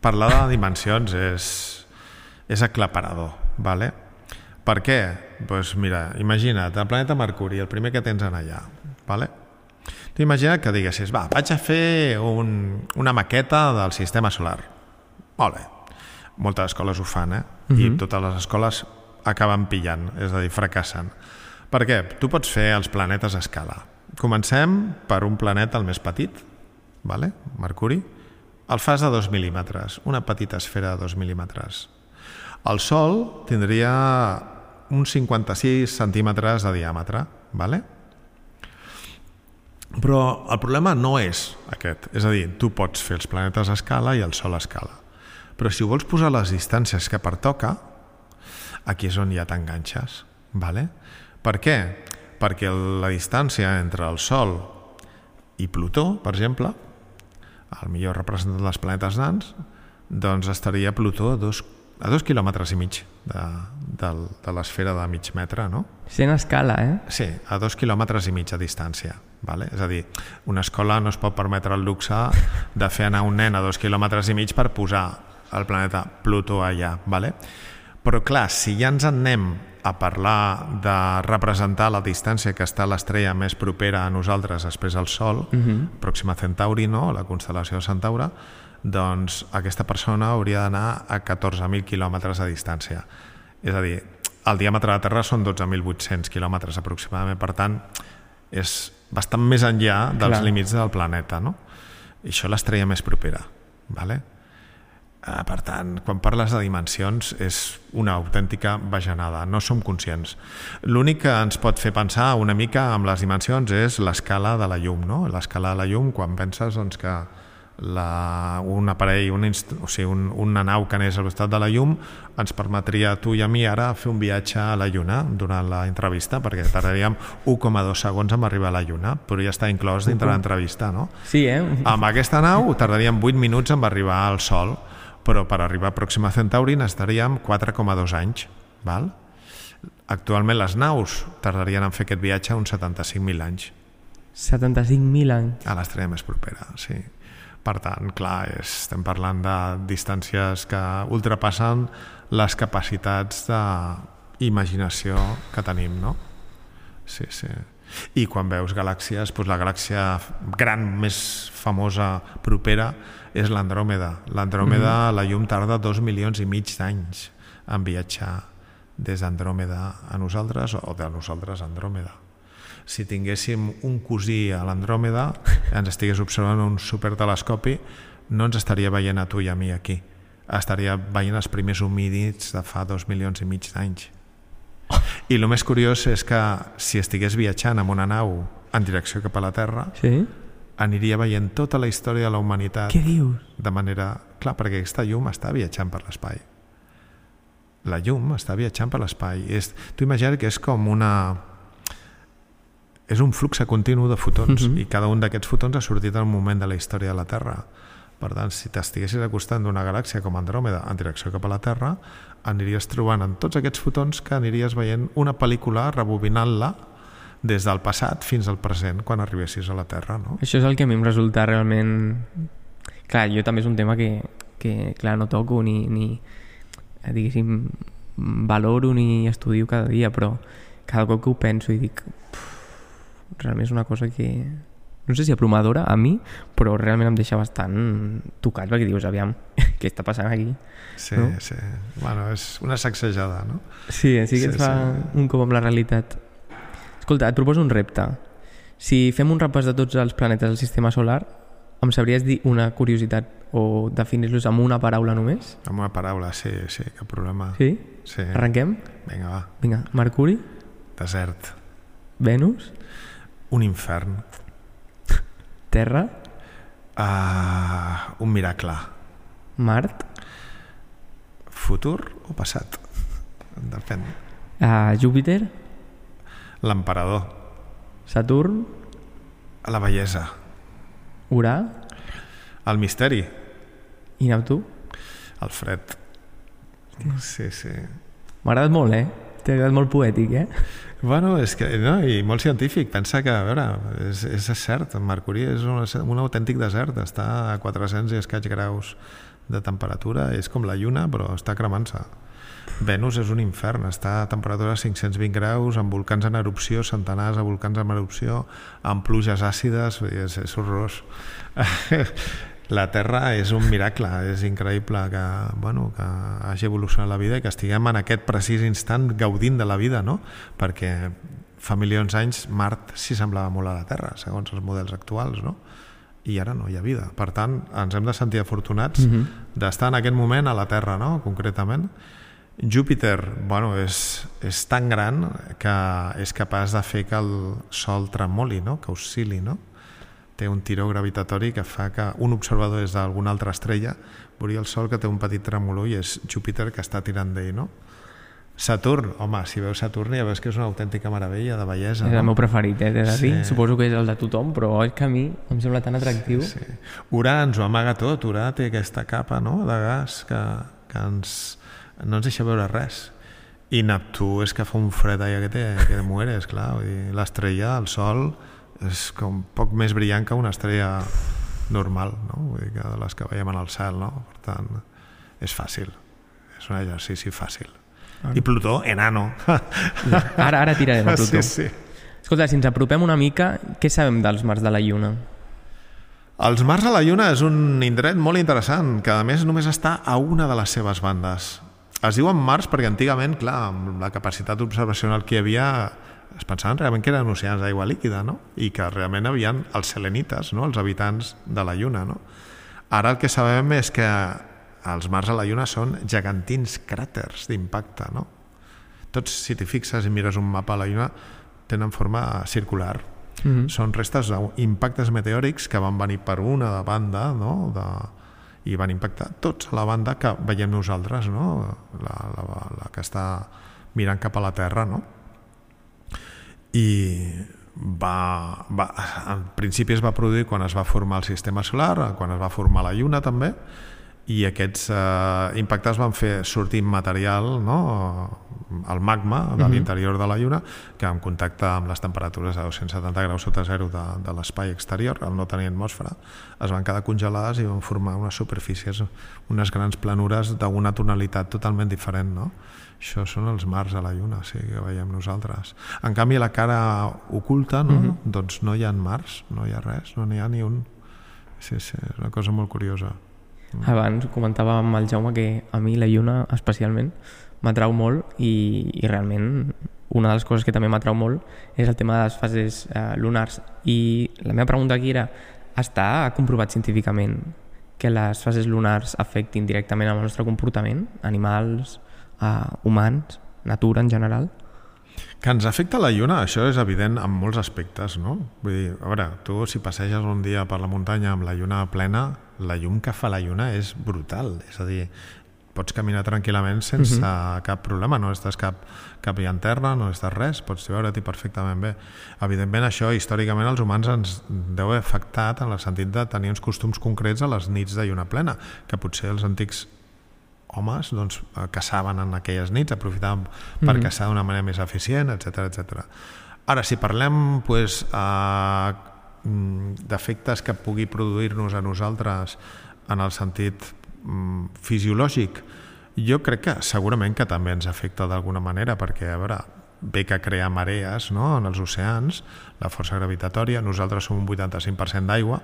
Parlar de dimensions és, és aclaparador, ¿vale? Per què? Pues mira, imagina't, el planeta Mercuri, el primer que tens en allà, ¿vale? Tu imagina que diguessis, va, vaig a fer un, una maqueta del sistema solar. Molt bé. Moltes escoles ho fan, eh? Uh -huh. I totes les escoles acaben pillant, és a dir, fracassen. Per què? Tu pots fer els planetes a escala. Comencem per un planeta el més petit, vale? Mercuri. El fas de 2 mil·límetres, una petita esfera de 2 mil·límetres. El Sol tindria uns 56 centímetres de diàmetre, vale? Però el problema no és aquest. És a dir, tu pots fer els planetes a escala i el Sol a escala. Però si vols posar les distàncies que pertoca, aquí és on ja t'enganxes. Vale? Per què? Perquè la distància entre el Sol i Plutó, per exemple, el millor representant dels planetes nans, doncs estaria Plutó a dos, a dos quilòmetres i mig de, de, de l'esfera de mig metre, no? Sent a escala, eh? Sí, a dos quilòmetres i mig de distància. Vale? És a dir, una escola no es pot permetre el luxe de fer anar un nen a dos quilòmetres i mig per posar el planeta Plutó allà. Vale? Però clar, si ja ens en anem a parlar de representar la distància que està l'estrella més propera a nosaltres després al Sol, uh -huh. Pròxima Centauri, no? la constel·lació de Centaure, doncs aquesta persona hauria d'anar a 14.000 quilòmetres de distància. És a dir, el diàmetre de la Terra són 12.800 quilòmetres aproximadament, per tant, és bastant més enllà dels Clar. límits del planeta, no? I això l'estrella més propera, ¿vale? Uh, per tant, quan parles de dimensions és una autèntica bajanada, no som conscients. L'únic que ens pot fer pensar una mica amb les dimensions és l'escala de la llum, no? L'escala de la llum, quan penses doncs, que la, un aparell, un, inst... o sigui, un, una nau que anés al costat de la llum ens permetria a tu i a mi ara fer un viatge a la Lluna durant la entrevista, perquè tardaríem 1,2 segons en arribar a la Lluna, però ja està inclòs dintre l'entrevista, no? Sí, eh? Amb aquesta nau tardaríem 8 minuts en arribar al Sol, però per arribar a Pròxima Centauri necessitaríem 4,2 anys, val? Actualment les naus tardarien en fer aquest viatge uns 75.000 anys. 75.000 anys. A l'estrella més propera, sí. Per tant, clar, estem parlant de distàncies que ultrapassen les capacitats d'imaginació que tenim, no? Sí, sí. I quan veus galàxies, doncs la galàxia gran més famosa, propera, és l'Andròmeda. L'Andròmeda, mm -hmm. la llum tarda dos milions i mig d'anys en viatjar des d'Andròmeda a nosaltres o de nosaltres a Andròmeda si tinguéssim un cosí a l'Andròmeda, ens estigués observant un supertelescopi, no ens estaria veient a tu i a mi aquí. Estaria veient els primers homínids de fa dos milions i mig d'anys. I el més curiós és que si estigués viatjant amb una nau en direcció cap a la Terra, sí? Aniria veient tota la història de la humanitat. Què dius? De manera... Clar, perquè aquesta llum està viatjant per l'espai. La llum està viatjant per l'espai. És... Tu imagina't que és com una és un flux continu de fotons Mhm. i cada un d'aquests fotons ha sortit en un moment de la història de la Terra. Per tant, si t'estiguessis acostant d'una galàxia com Andròmeda en direcció cap a la Terra, aniries trobant en tots aquests fotons que aniries veient una pel·lícula rebobinant-la des del passat fins al present quan arribessis a la Terra, no? Això és el que a mi em resulta realment... Clar, jo també és un tema que, que clar, no toco ni, ni diguéssim, valoro ni estudio cada dia, però cada cop que ho penso i dic "Uf, realment és una cosa que no sé si abrumadora a mi, però realment em deixa bastant tocat perquè dius, aviam, què està passant aquí? Sí, No? sí. Bueno, és una sacsejada, no? Sí, sí que Sí, et fa un cop amb la realitat. Escolta, et proposo un repte. Si fem un repàs de tots els planetes del sistema solar, em sabries dir una curiositat o definir-los amb una paraula només? Amb una paraula, sí, sí, cap problema. Sí? Sí. Arrenquem? Vinga, va. Vinga, Mercuri, Desert. Venus, Un infern. Terra, Uh, un miracle. Mart, Futur o passat? Depèn. uh, Júpiter, L'emperador. Saturn, La bellesa. Urà El misteri. i Neptú. El fred. Sí, sí. M'ha agradat molt, eh? T'ha agradat molt poètic, eh? Bueno, és que, no, i molt científic. Pensa que, a veure, és, és cert, Mercuri és un, un autèntic desert, està a 400 i escaig graus de temperatura, és com la lluna, però està cremant-se. Venus és un infern, està a temperatura de 520 graus, amb volcans en erupció, centenars de volcans en erupció, amb pluges àcides, és, és horrorós. La Terra és un miracle, és increïble que, bueno, que hagi evolucionat la vida i que estiguem en aquest precís instant gaudint de la vida, no? Perquè fa milions d'anys Mart s'hi semblava molt a la Terra, segons els models actuals, no? I ara no hi ha vida. Per tant, ens hem de sentir afortunats Mhm. d'estar en aquest moment a la Terra, no? concretament. Júpiter bueno, és, és tan gran que és capaç de fer que el Sol tremoli, no? que oscil·li. No? Té un tiró gravitatori que fa que un observador des d'alguna altra estrella veuria el Sol que té un petit tremolor i és Júpiter que està tirant d'ell. No? Saturn, home, si veus Saturn ja veus que és una autèntica meravella de bellesa. És el no? meu preferit, eh? De dir. Sí. Suposo que és el de tothom, però és que a mi em sembla tan atractiu. Sí. Urà ens ho amaga tot, Urà té aquesta capa no? de gas que, que ens, no ens deixa veure res. I Neptú és que fa un fred allà que té, que te mueres, clar. L'estrella, el Sol, és com poc més brillant que una estrella normal, no? Vull dir que de les que veiem en el cel, no? Per tant, és fàcil. És un exercici fàcil. I Plutó, enano. Ara, ara tirarem a Plutó. Sí, sí. Escolta, si ens apropem una mica, què sabem dels mars de la Lluna? Els Mars a la Lluna és un indret molt interessant, que a més només està a una de les seves bandes. Es diuen Mars perquè antigament, clar, amb la capacitat observacional que hi havia, es pensaven realment que eren oceans d'aigua líquida, no? I que realment havien els selenites, no? els habitants de la Lluna, no? Ara el que sabem és que els Mars a la Lluna són gegantins cràters d'impacte, no? Tots, si t'hi fixes i mires un mapa a la Lluna, tenen forma circular, Mm -hmm. són restes d'impactes meteòrics que van venir per una de banda no? de, i van impactar tots a la banda que veiem nosaltres no? la, la, la que està mirant cap a la Terra no? i va, va, en principi es va produir quan es va formar el sistema solar quan es va formar la Lluna també i aquests eh, impactes van fer sortir material, no? el magma de Mhm. l'interior de la Lluna, que en contacte amb les temperatures de 270 graus sota zero de, de l'espai exterior, al no tenir atmosfera, es van quedar congelades i van formar unes superfícies, unes grans planures d'una tonalitat totalment diferent. No? Això són els mars de la Lluna, sí, que veiem nosaltres. En canvi, la cara oculta, no? Mhm. doncs no hi ha mars, no hi ha res, no n'hi ha ni un. Sí, sí, és una cosa molt curiosa. Abans comentava amb el Jaume que a mi la Lluna especialment m'atrau molt i, i realment una de les coses que també m'atrau molt és el tema de les fases eh, lunars i la meva pregunta aquí era està comprovat científicament que les fases lunars afectin directament el nostre comportament, animals, eh, humans, natura en general? Que ens afecta la lluna, això és evident en molts aspectes, no? Vull dir, a veure, tu si passeges un dia per la muntanya amb la lluna plena, la llum que fa la lluna és brutal, és a dir, pots caminar tranquil·lament sense uh -huh. cap problema, no estàs cap, cap llanterna, no estàs res, pots veure-t'hi perfectament bé. Evidentment això històricament els humans ens deu haver afectat en el sentit de tenir uns costums concrets a les nits de lluna plena, que potser els antics homes doncs, caçaven en aquelles nits, aprofitaven per mm -hmm. caçar d'una manera més eficient, etc etc. Ara, si parlem pues, eh, d'efectes que pugui produir-nos a nosaltres en el sentit mm, fisiològic, jo crec que segurament que també ens afecta d'alguna manera, perquè, a veure, bé que crea marees no? en els oceans, la força gravitatòria, nosaltres som un 85% d'aigua,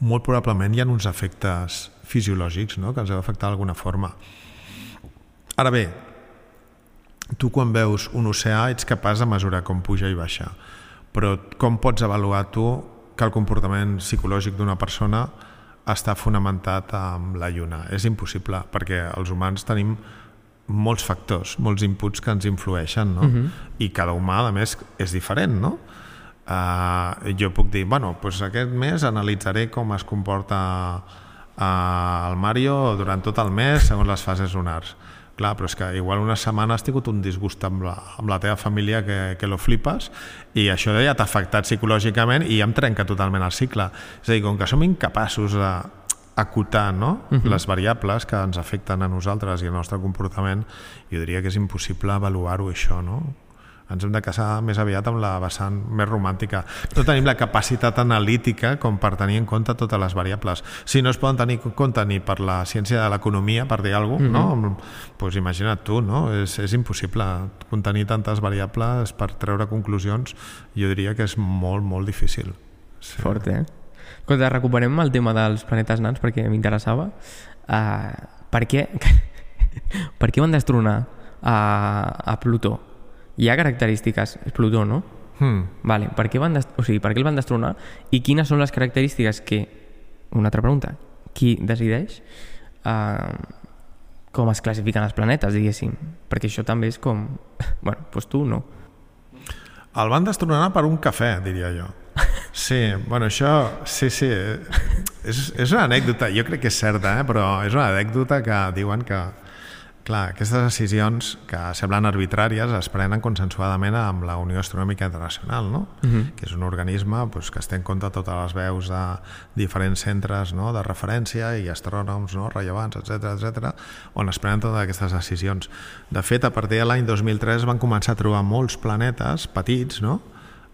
molt probablement hi ha uns efectes fisiològics no? que ens ha d'afectar d'alguna forma. Ara bé, tu quan veus un oceà ets capaç de mesurar com puja i baixa, però com pots avaluar tu que el comportament psicològic d'una persona està fonamentat amb la lluna? És impossible, perquè els humans tenim molts factors, molts inputs que ens influeixen, no? Uh mhm. -huh. I cada humà, a més, és diferent, no? Uh, jo puc dir, bueno, doncs aquest mes analitzaré com es comporta uh, el Mario durant tot el mes segons les fases lunars Clar, però és que igual una setmana has tingut un disgust amb la, amb la teva família que, que lo flipes i això ja t'ha afectat psicològicament i ja em trenca totalment el cicle. És a dir, com que som incapaços de acotar no? uh mhm. -huh. les variables que ens afecten a nosaltres i el nostre comportament, jo diria que és impossible avaluar-ho això, no? Ens hem de casar més aviat amb la vessant més romàntica. No tenim la capacitat analítica com per tenir en compte totes les variables. Si no es poden tenir en compte ni per la ciència de l'economia, per dir alguna cosa, mm -hmm. no? pues imagina't tu, no? És, és impossible contenir tantes variables per treure conclusions. Jo diria que és molt, molt difícil. Sí. Fort, eh? Escolta, recuperem el tema dels planetes nans perquè m'interessava. Uh, per què... per què van destronar a, a Plutó? Hi ha característiques, és Plutó, no? Hmm. Vale. Per, què van o sigui, per què el van destronar i quines són les característiques que... Una altra pregunta. Qui decideix uh, com es classifiquen els planetes, diguéssim? Perquè això també és com... Bueno, doncs tu no. El van destronar per un cafè, diria jo. Sí, bueno, això... Sí, sí. És, és una anècdota, jo crec que és certa, eh? però és una anècdota que diuen que Clar, aquestes decisions que semblen arbitràries es prenen consensuadament amb la Unió Astronòmica Internacional, no? Uh mhm. -huh. que és un organisme pues, que es té en compte totes les veus de diferents centres no? de referència i astrònoms no? rellevants, etc etc, on es prenen totes aquestes decisions. De fet, a partir de l'any 2003 van començar a trobar molts planetes petits, no?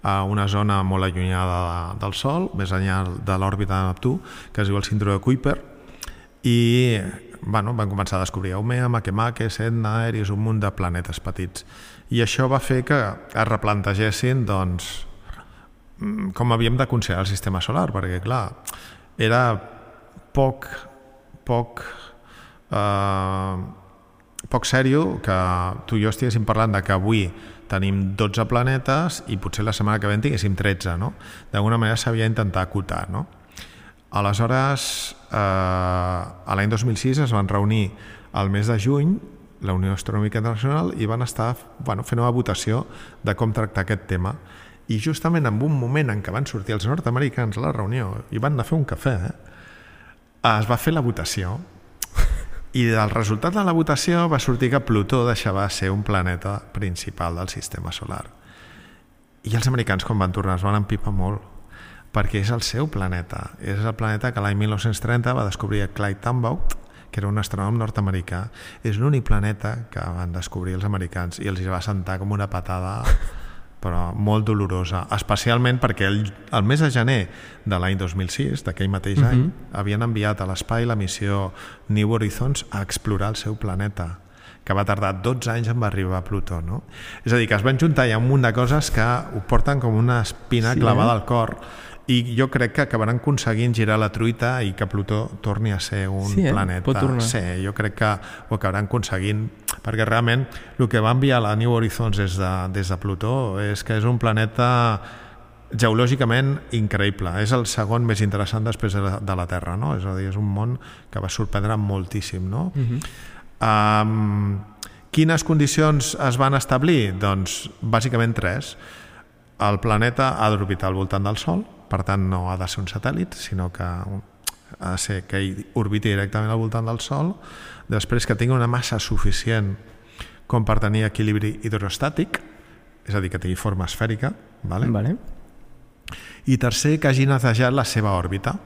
a una zona molt allunyada del Sol, més enllà de l'òrbita de Neptú, que es diu el cinturó de Kuiper, i bueno, van començar a descobrir Eumea, Makemake, Sedna, Eris, un munt de planetes petits. I això va fer que es replantegessin doncs, mm, com havíem de considerar el sistema solar, perquè, clar, era poc, poc, eh, poc sèrio que tu i jo estiguéssim parlant de que avui tenim 12 planetes i potser la setmana que ve en tinguéssim 13, no? D'alguna manera s'havia d'intentar acotar, no? Aleshores, eh, l'any 2006 es van reunir al mes de juny la Unió Astronòmica Internacional i van estar bueno, fent una votació de com tractar aquest tema. I justament en un moment en què van sortir els nord-americans a la reunió i van anar a fer un cafè, eh, es va fer la votació i del resultat de la votació va sortir que Plutó deixava ser un planeta principal del sistema solar. I els americans, quan van tornar, es van empipar molt perquè és el seu planeta. És el planeta que l'any 1930 va descobrir Clyde Tombaugh, que era un astrònom nord-americà. És l'únic planeta que van descobrir els americans i els hi va sentar com una patada però molt dolorosa, especialment perquè el, el mes de gener de l'any 2006, d'aquell mateix uh -huh. any, havien enviat a l'espai la missió New Horizons a explorar el seu planeta que va tardar 12 anys en arribar a Plutó, no? És a dir, que es van juntar ja un munt de coses que ho porten com una espina sí, clavada eh? al cor i jo crec que acabaran aconseguint girar la truita i que Plutó torni a ser un sí, eh? planeta. Pot tornar. Sí, jo crec que ho acabaran aconseguint, perquè realment el que va enviar la New Horizons des de, des de Plutó és que és un planeta geològicament increïble. És el segon més interessant després de la, de la Terra, no? És a dir, és un món que va sorprendre moltíssim, no? Uh -huh. um, quines condicions es van establir? Doncs bàsicament tres. El planeta ha d'orbitar al voltant del Sol, per tant no ha de ser un satèl·lit, sinó que ha de ser que ell orbiti directament al voltant del Sol, després que tingui una massa suficient com per tenir equilibri hidrostàtic, és a dir, que tingui forma esfèrica, vale? Vale. i tercer, que hagi netejat la seva òrbita,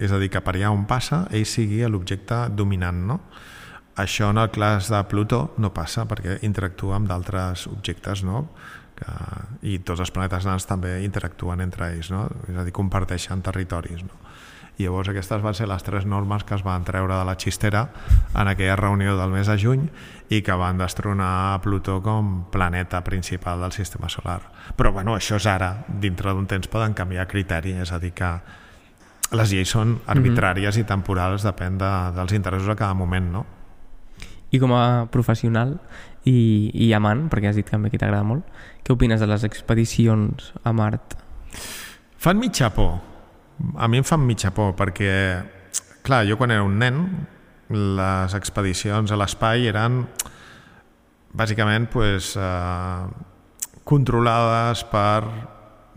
és a dir, que per allà on passa ell sigui l'objecte dominant, no? Això en el cas de Plutó no passa perquè interactua amb d'altres objectes, no? Que, I tots els planetes nans també interactuen entre ells, no? És a dir, comparteixen territoris, no? I llavors aquestes van ser les tres normes que es van treure de la xistera en aquella reunió del mes de juny i que van destronar Plutó com planeta principal del sistema solar. Però bueno, això és ara. Dintre d'un temps poden canviar criteri, és a dir que les lleis són arbitràries mm -hmm. i temporals, depèn de, dels interessos a cada moment, no? I com a professional i, i amant, perquè has dit que t'agrada molt, què opines de les expedicions a Mart? Fan mitja por. A mi em fan mitja por, perquè, clar, jo quan era un nen, les expedicions a l'espai eren bàsicament pues, eh, controlades per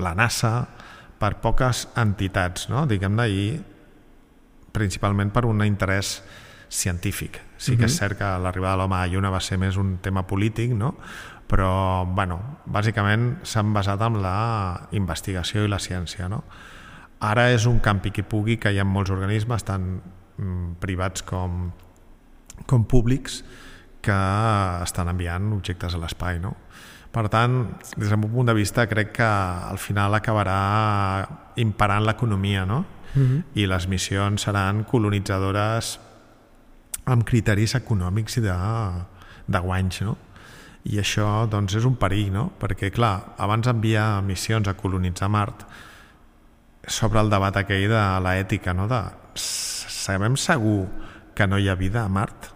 la NASA, per poques entitats, no? diguem-ne, i principalment per un interès científic. Sí que uh -huh. és cert que l'arribada de l'home a la Lluna va ser més un tema polític, no? però bueno, bàsicament s'han basat en la investigació i la ciència. No? Ara és un campi que pugui, que hi ha molts organismes, tant mm, privats com, com públics, que estan enviant objectes a l'espai. No? Per tant, des del meu punt de vista, crec que al final acabarà imparant l'economia, no? Uh -huh. I les missions seran colonitzadores amb criteris econòmics i de, de guanys, no? I això, doncs, és un perill, no? Perquè, clar, abans d'enviar missions a colonitzar Mart, sobre el debat aquell de l'ètica, no? De, sabem segur que no hi ha vida a Mart?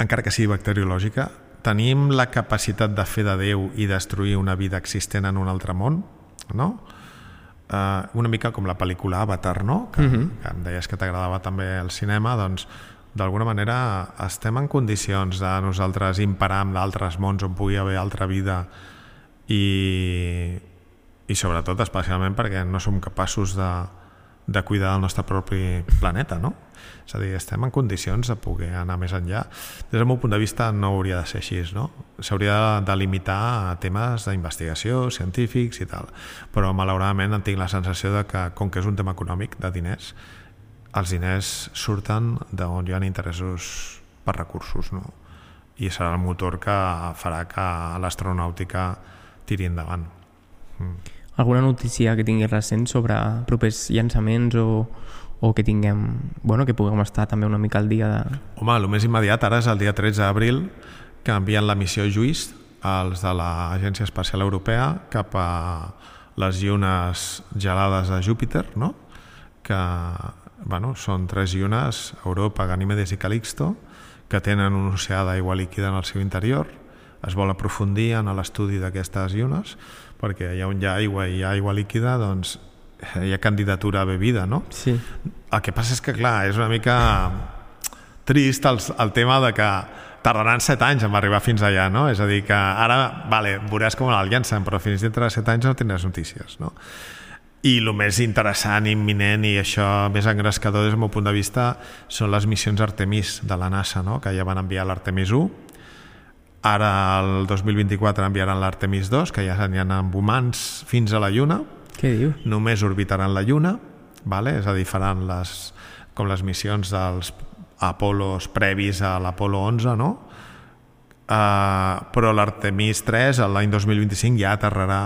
Encara que sigui bacteriològica, tenim la capacitat de fer de Déu i destruir una vida existent en un altre món, no? Uh, una mica com la pel·lícula Avatar, no? Que, uh -huh. que em deies que t'agradava també el cinema, doncs d'alguna manera estem en condicions de nosaltres imparar amb d'altres mons on pugui haver altra vida i, i sobretot especialment perquè no som capaços de, de cuidar del nostre propi planeta, no? És a dir, estem en condicions de poder anar més enllà. Des del meu punt de vista no hauria de ser així, no? S'hauria de limitar a temes d'investigació, científics i tal. Però malauradament tinc la sensació de que, com que és un tema econòmic, de diners, els diners surten d'on hi ha interessos per recursos, no? I serà el motor que farà que l'astronàutica tiri endavant. Mm. Alguna notícia que tinguis recent sobre propers llançaments o, o que tinguem, bueno, que puguem estar també una mica al dia de... Home, el més immediat ara és el dia 13 d'abril que envien la missió Lluís els de l'Agència Espacial Europea cap a les llunes gelades de Júpiter, no? que bueno, són tres llunes, Europa, Ganímedes i Calixto, que tenen un oceà d'aigua líquida en el seu interior. Es vol aprofundir en l'estudi d'aquestes llunes, perquè allà on hi ha aigua i hi ha aigua líquida, doncs hi ha candidatura a bebida, no? Sí. El que passa és que, clar, és una mica trist el, el tema de que tardaran set anys en arribar fins allà, no? És a dir, que ara, vale, veuràs com el llancen, però fins dintre de set anys no tindràs notícies, no? I el més interessant, imminent i això més engrescador des del meu punt de vista són les missions Artemis de la NASA, no? que ja van enviar l'Artemis 1, ara el 2024 enviaran l'Artemis 2, que ja aniran amb humans fins a la Lluna, què diu? Només orbitaran la Lluna, vale? és a dir, faran les, com les missions dels Apolos previs a l'Apolo 11, no? Uh, però l'Artemis 3 l'any 2025 ja aterrarà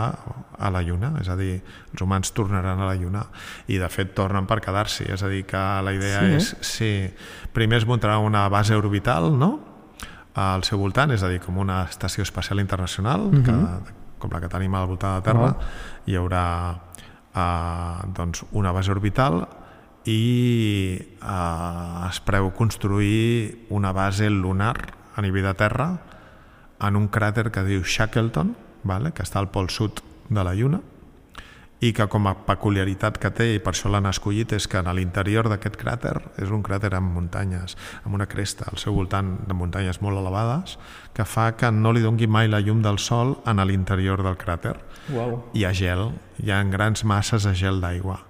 a la Lluna, és a dir, els humans tornaran a la Lluna i de fet tornen per quedar-s'hi, és a dir, que la idea sí, és sí, primer es muntarà una base orbital no? Al seu voltant, és a dir, com una estació espacial internacional uh -huh. que mhm com la que tenim al voltant de la Terra, oh. hi haurà eh, doncs una base orbital i eh, es preu construir una base lunar a nivell de Terra en un cràter que diu Shackleton, vale? que està al pol sud de la Lluna, i que com a peculiaritat que té, i per això l'han escollit, és que en l'interior d'aquest cràter és un cràter amb muntanyes, amb una cresta al seu voltant de muntanyes molt elevades, que fa que no li dongui mai la llum del sol en l'interior del cràter. Wow. Hi ha gel, hi ha grans masses de gel d'aigua.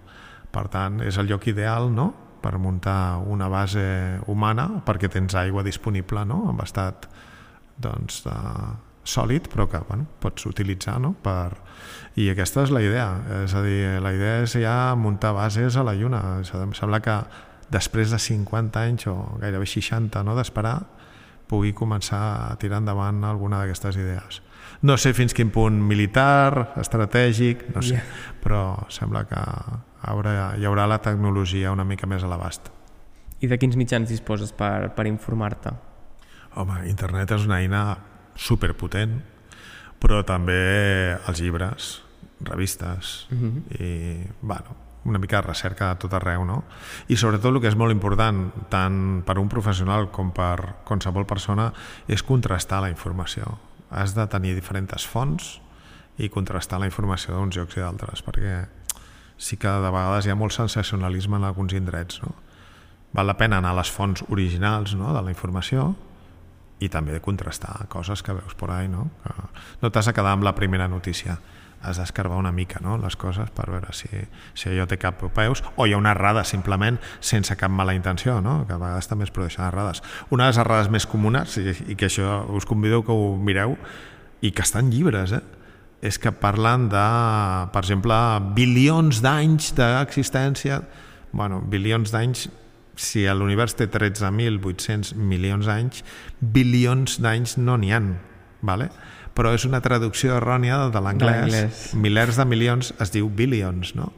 Per tant, és el lloc ideal no? per muntar una base humana perquè tens aigua disponible no? en estat doncs, de, sòlid però que bueno, pots utilitzar no? per... i aquesta és la idea és a dir, la idea és ja muntar bases a la Lluna em sembla que després de 50 anys o gairebé 60 no, d'esperar pugui començar a tirar endavant alguna d'aquestes idees no sé fins quin punt militar, estratègic, no sé, yeah. però sembla que haurà, hi haurà la tecnologia una mica més a l'abast. I de quins mitjans disposes per, per informar-te? Home, internet és una eina superpotent, però també els llibres, revistes, uh mhm. -huh. i, bueno, una mica de recerca a tot arreu, no? I sobretot el que és molt important, tant per un professional com per qualsevol persona, és contrastar la informació. Has de tenir diferents fonts i contrastar la informació d'uns llocs i d'altres, perquè sí que de vegades hi ha molt sensacionalisme en alguns indrets, no? Val la pena anar a les fonts originals no? de la informació, i també de contrastar coses que veus por ahí, no? Que no t'has de quedar amb la primera notícia has d'escarbar una mica no? les coses per veure si, si allò té cap peus o hi ha una errada simplement sense cap mala intenció, no? que a vegades també es produeixen errades. Una de les errades més comunes, i, i que això us convido que ho mireu, i que estan llibres, eh? és que parlen de, per exemple, bilions d'anys d'existència, bueno, bilions d'anys si l'univers té 13.800 milions d'anys, bilions d'anys no n'hi han, ¿vale? però és una traducció errònia de l'anglès. Milers de milions es diu billions, no?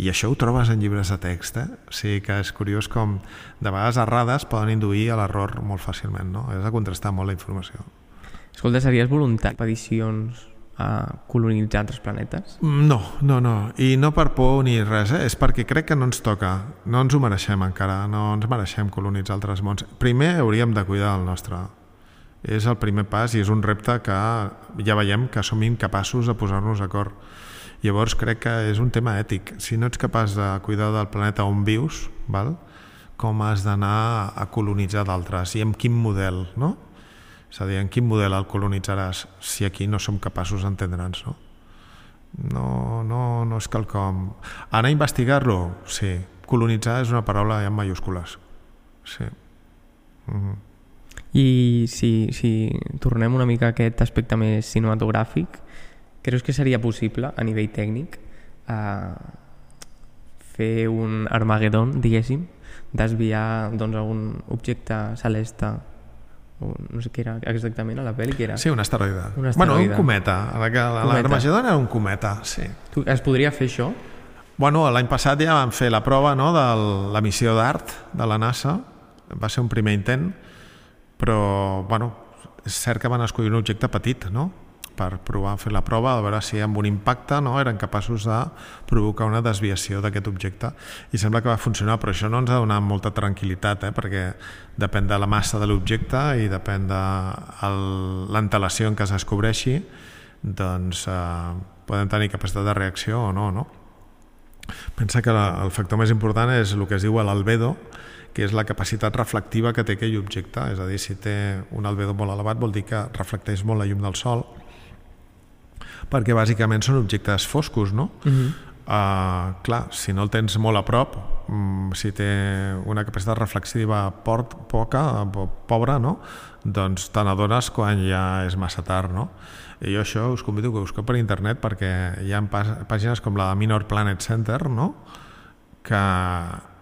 I això ho trobes en llibres de text, eh? O sigui que és curiós com de vegades errades poden induir a l'error molt fàcilment, no? Has de contrastar molt la informació. Escolta, series voluntari peticions a colonitzar altres planetes? No, no, no. I no per por ni res, eh? és perquè crec que no ens toca. No ens ho mereixem encara, no ens mereixem colonitzar altres mons. Primer hauríem de cuidar el nostre. És el primer pas i és un repte que ja veiem que som incapaços de posar-nos d'acord. Llavors crec que és un tema ètic. Si no ets capaç de cuidar del planeta on vius, val? com has d'anar a colonitzar d'altres i amb quin model, no? És a dir, en quin model el colonitzaràs si aquí no som capaços d'entendre'ns, no? No, no, no és quelcom... Anar a investigar-lo, sí. Colonitzar és una paraula en mayúscules. Sí. Mm -hmm. I si, si tornem una mica a aquest aspecte més cinematogràfic, creus que seria possible, a nivell tècnic, eh, fer un Armageddon, diguéssim, desviar doncs, algun objecte celeste o no sé què era exactament a la pel·li, que era? Sí, un asteroide. Un asteroide. Bueno, un cometa. L'Armagedon era un cometa, sí. Tu, es podria fer això? Bueno, l'any passat ja vam fer la prova no, de la missió d'art de la NASA. Va ser un primer intent, però bueno, és cert que van escollir un objecte petit, no? Per provar fer la prova, a veure si amb un impacte no, eren capaços de provocar una desviació d'aquest objecte. I sembla que va funcionar, però això no ens ha donat molta tranquil·litat, eh, perquè depèn de la massa de l'objecte i depèn de l'antelació en què es descobreixi, doncs eh, poden tenir capacitat de reacció o no, no? Pensa que la, el factor més important és el que es diu l'albedo, que és la capacitat reflectiva que té aquell objecte, és a dir, si té un albedo molt elevat vol dir que reflecteix molt la llum del sol perquè bàsicament són objectes foscos, no? Uh -huh. uh, clar, si no el tens molt a prop, um, si té una capacitat reflexiva port, poca, pobra, no? doncs te n'adones quan ja és massa tard, no? I jo això us convido que busqueu per internet perquè hi ha pàgines com la de Minor Planet Center, no? que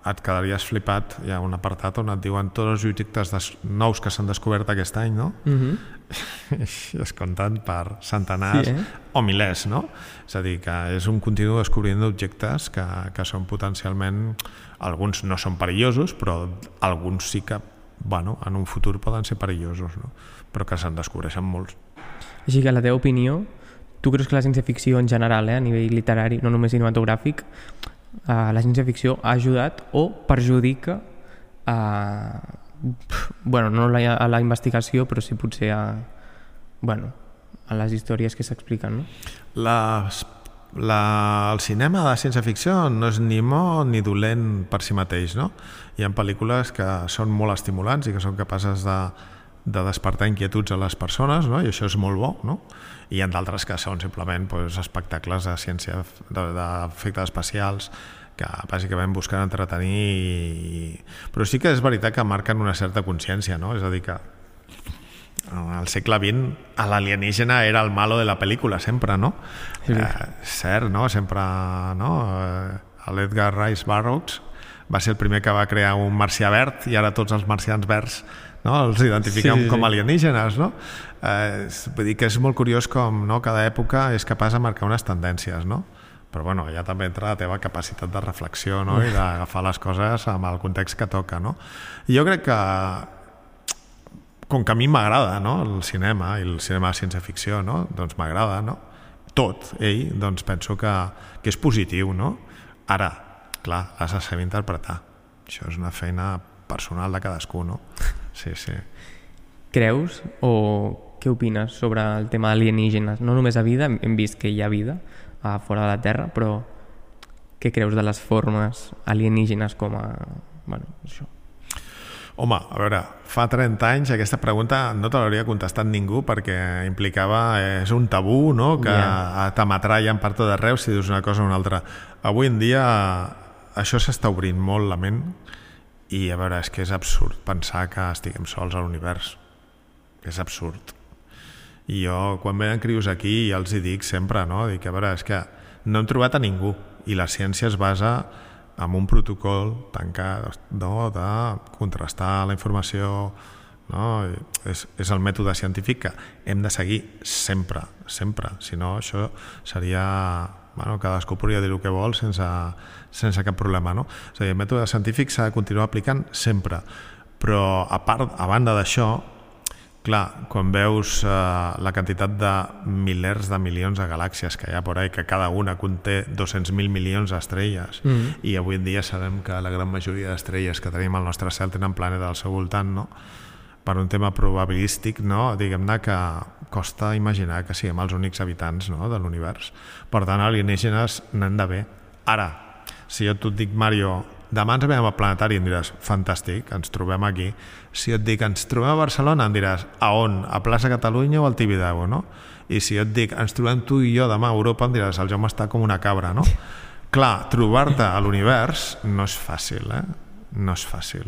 et quedaries flipat, hi ha un apartat on et diuen tots els objectes nous que s'han descobert aquest any, no? Uh mhm. -huh. Es compten per centenars sí, eh? o milers, no? És a dir, que és un continu descobrint d'objectes que, que són potencialment... Alguns no són perillosos, però alguns sí que, bueno, en un futur poden ser perillosos, no? Però que se'n descobreixen molts. Així que, la teva opinió, tu creus que la ciència-ficció en general, eh, a nivell literari, no només cinematogràfic, eh, la ciència-ficció ha ajudat o perjudica a, bueno, no a la investigació, però sí potser a, bueno, a les històries que s'expliquen. No? Les, la, el cinema de ciència-ficció no és ni mo ni dolent per si mateix. No? Hi ha pel·lícules que són molt estimulants i que són capaces de, de despertar inquietuds a les persones, no? i això és molt bo, no? i hi ha d'altres que són simplement pues, espectacles de ciència, d'efectes especials, que bàsicament busquen entretenir i... però sí que és veritat que marquen una certa consciència no? és a dir que al segle XX l'alienígena era el malo de la pel·lícula sempre, no? Sí. Eh, cert, no? Sempre, no? Eh, L'Edgar Rice Burroughs va ser el primer que va crear un marcià verd i ara tots els marcians verds no? els identifiquem sí, sí, com alienígenes, no? Eh, vull dir que és molt curiós com no? cada època és capaç de marcar unes tendències, no? Però bueno, ja també entra la teva capacitat de reflexió no? i d'agafar les coses amb el context que toca, no? I jo crec que com que a mi m'agrada no? el cinema i el cinema de ciència-ficció, no? doncs m'agrada no? tot ell, doncs penso que, que és positiu. No? Ara, clar, has de saber interpretar. Això és una feina personal de cadascú, no? Sí, sí. Creus o què opines sobre el tema alienígenes? No només a vida, hem vist que hi ha vida a fora de la Terra, però què creus de les formes alienígenes com a... Bueno, això. Home, a veure, fa 30 anys aquesta pregunta no te l'hauria contestat ningú perquè implicava, eh, és un tabú, no?, que yeah. t'ametrallen per tot arreu si dius una cosa o una altra. Avui en dia això s'està obrint molt la ment i a veure, és que és absurd pensar que estiguem sols a l'univers. És absurd. I jo, quan venen crios aquí, ja els hi dic sempre, no?, dic, a veure, és que no hem trobat a ningú i la ciència es basa amb un protocol tancat no, de contrastar la informació no? és, és el mètode científic que hem de seguir sempre, sempre. Si no, això seria... Bueno, cadascú podria dir el que vol sense, sense cap problema. No? És a dir, el mètode científic s'ha de continuar aplicant sempre. Però, a part, a banda d'això, Clar, quan veus eh, la quantitat de milers de milions de galàxies que hi ha por ahí, que cada una conté 200.000 milions d'estrelles, mm -hmm. i avui en dia sabem que la gran majoria d'estrelles que tenim al nostre cel tenen planeta al seu voltant, no? per un tema probabilístic, no? diguem-ne que costa imaginar que siguem els únics habitants no? de l'univers. Per tant, alienígenes n'han d'haver. Ara, si jo et dic, Mario, demà ens veiem al planetari i em diràs, fantàstic, ens trobem aquí. Si et dic, ens trobem a Barcelona, em diràs, a on? A plaça Catalunya o al Tibidabo, no? I si et dic, ens trobem tu i jo demà a Europa, em diràs, el Jaume està com una cabra, no? Clar, trobar-te a l'univers no és fàcil, eh? No és fàcil.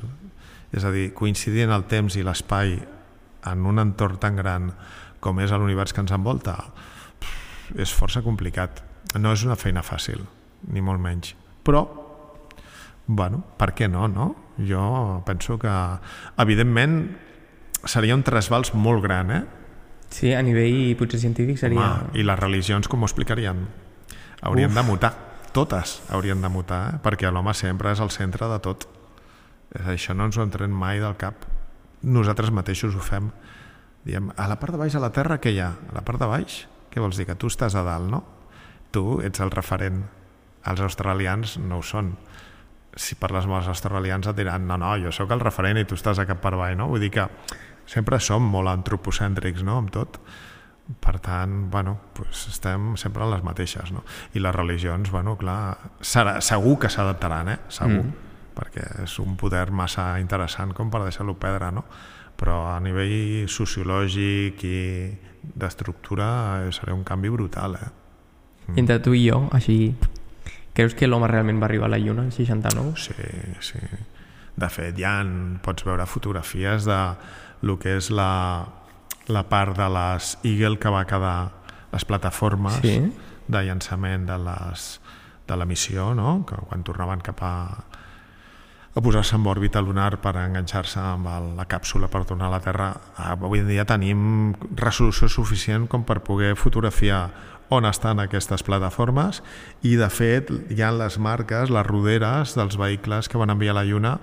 És a dir, coincidir en el temps i l'espai en un entorn tan gran com és l'univers que ens envolta, és força complicat. No és una feina fàcil, ni molt menys. Però bueno, per què no, no? Jo penso que, evidentment, seria un trasbals molt gran, eh? Sí, a nivell potser científic seria... Home, I les religions com ho explicarien? Haurien Uf. de mutar, totes haurien de mutar, eh? perquè l'home sempre és el centre de tot. Això no ens ho entrem mai del cap. Nosaltres mateixos ho fem. Diem, a la part de baix de la Terra què hi ha? A la part de baix? Què vols dir? Que tu estàs a dalt, no? Tu ets el referent. Els australians no ho són si parles amb els australians et diran no, no, jo sóc el referent i tu estàs a cap per avall, no? Vull dir que sempre som molt antropocèntrics, no?, amb tot. Per tant, bueno, pues estem sempre en les mateixes, no? I les religions, bueno, clar, serà, segur que s'adaptaran, eh? Segur, mm. perquè és un poder massa interessant com per deixar-lo perdre, no? Però a nivell sociològic i d'estructura eh, serà un canvi brutal, eh? Mm. Entre tu i jo, així Creus que l'home realment va arribar a la Lluna el 69? Sí, sí. De fet, ja en pots veure fotografies de lo que és la, la part de les Eagle que va quedar les plataformes sí. de llançament de, les, de la missió, no? que quan tornaven cap a, a posar-se en òrbita lunar per enganxar-se amb la càpsula per tornar a la Terra. Avui en dia tenim resolució suficient com per poder fotografiar on estan aquestes plataformes i de fet hi ha les marques, les roderes dels vehicles que van enviar a la Lluna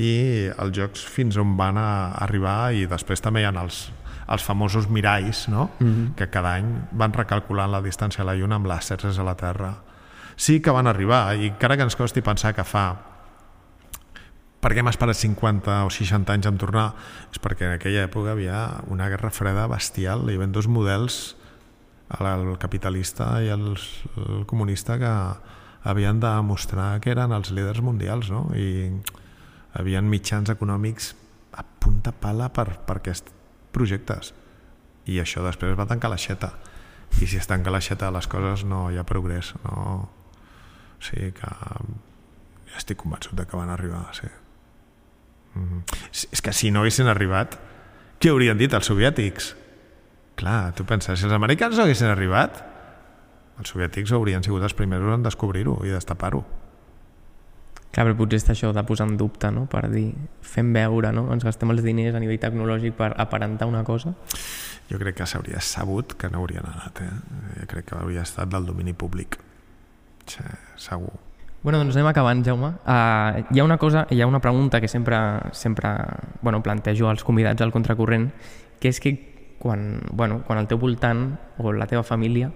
i els jocs fins on van a arribar i després també hi ha els, els famosos miralls no? Mm -hmm. que cada any van recalculant la distància a la Lluna amb làsers a la Terra sí que van arribar i encara que ens costi pensar que fa per què hem esperat 50 o 60 anys en tornar? És perquè en aquella època havia una guerra freda bestial, hi havia dos models el capitalista i el, el comunista que havien de mostrar que eren els líders mundials no? i havien mitjans econòmics a punta pala per, per aquests projectes i això després va tancar l'aixeta i si es tanca l'aixeta les coses no hi ha progrés no? o sigui que estic convençut de que van arribar, sí. Mm. És que si no haguessin arribat, què haurien dit els soviètics? Clar, tu penses, si els americans no haguessin arribat, els soviètics haurien sigut els primers en descobrir-ho i destapar-ho. Clar, però potser està això de posar en dubte, no? per dir, fem veure, no? ens gastem els diners a nivell tecnològic per aparentar una cosa. Jo crec que s'hauria sabut que no haurien anat, eh? Jo crec que hauria estat del domini públic. Sí, segur. Bueno, doncs anem acabant, Jaume. Uh, hi ha una cosa, hi ha una pregunta que sempre, sempre bueno, plantejo als convidats al contracorrent, que és que quan, bueno, quan el teu voltant o la teva família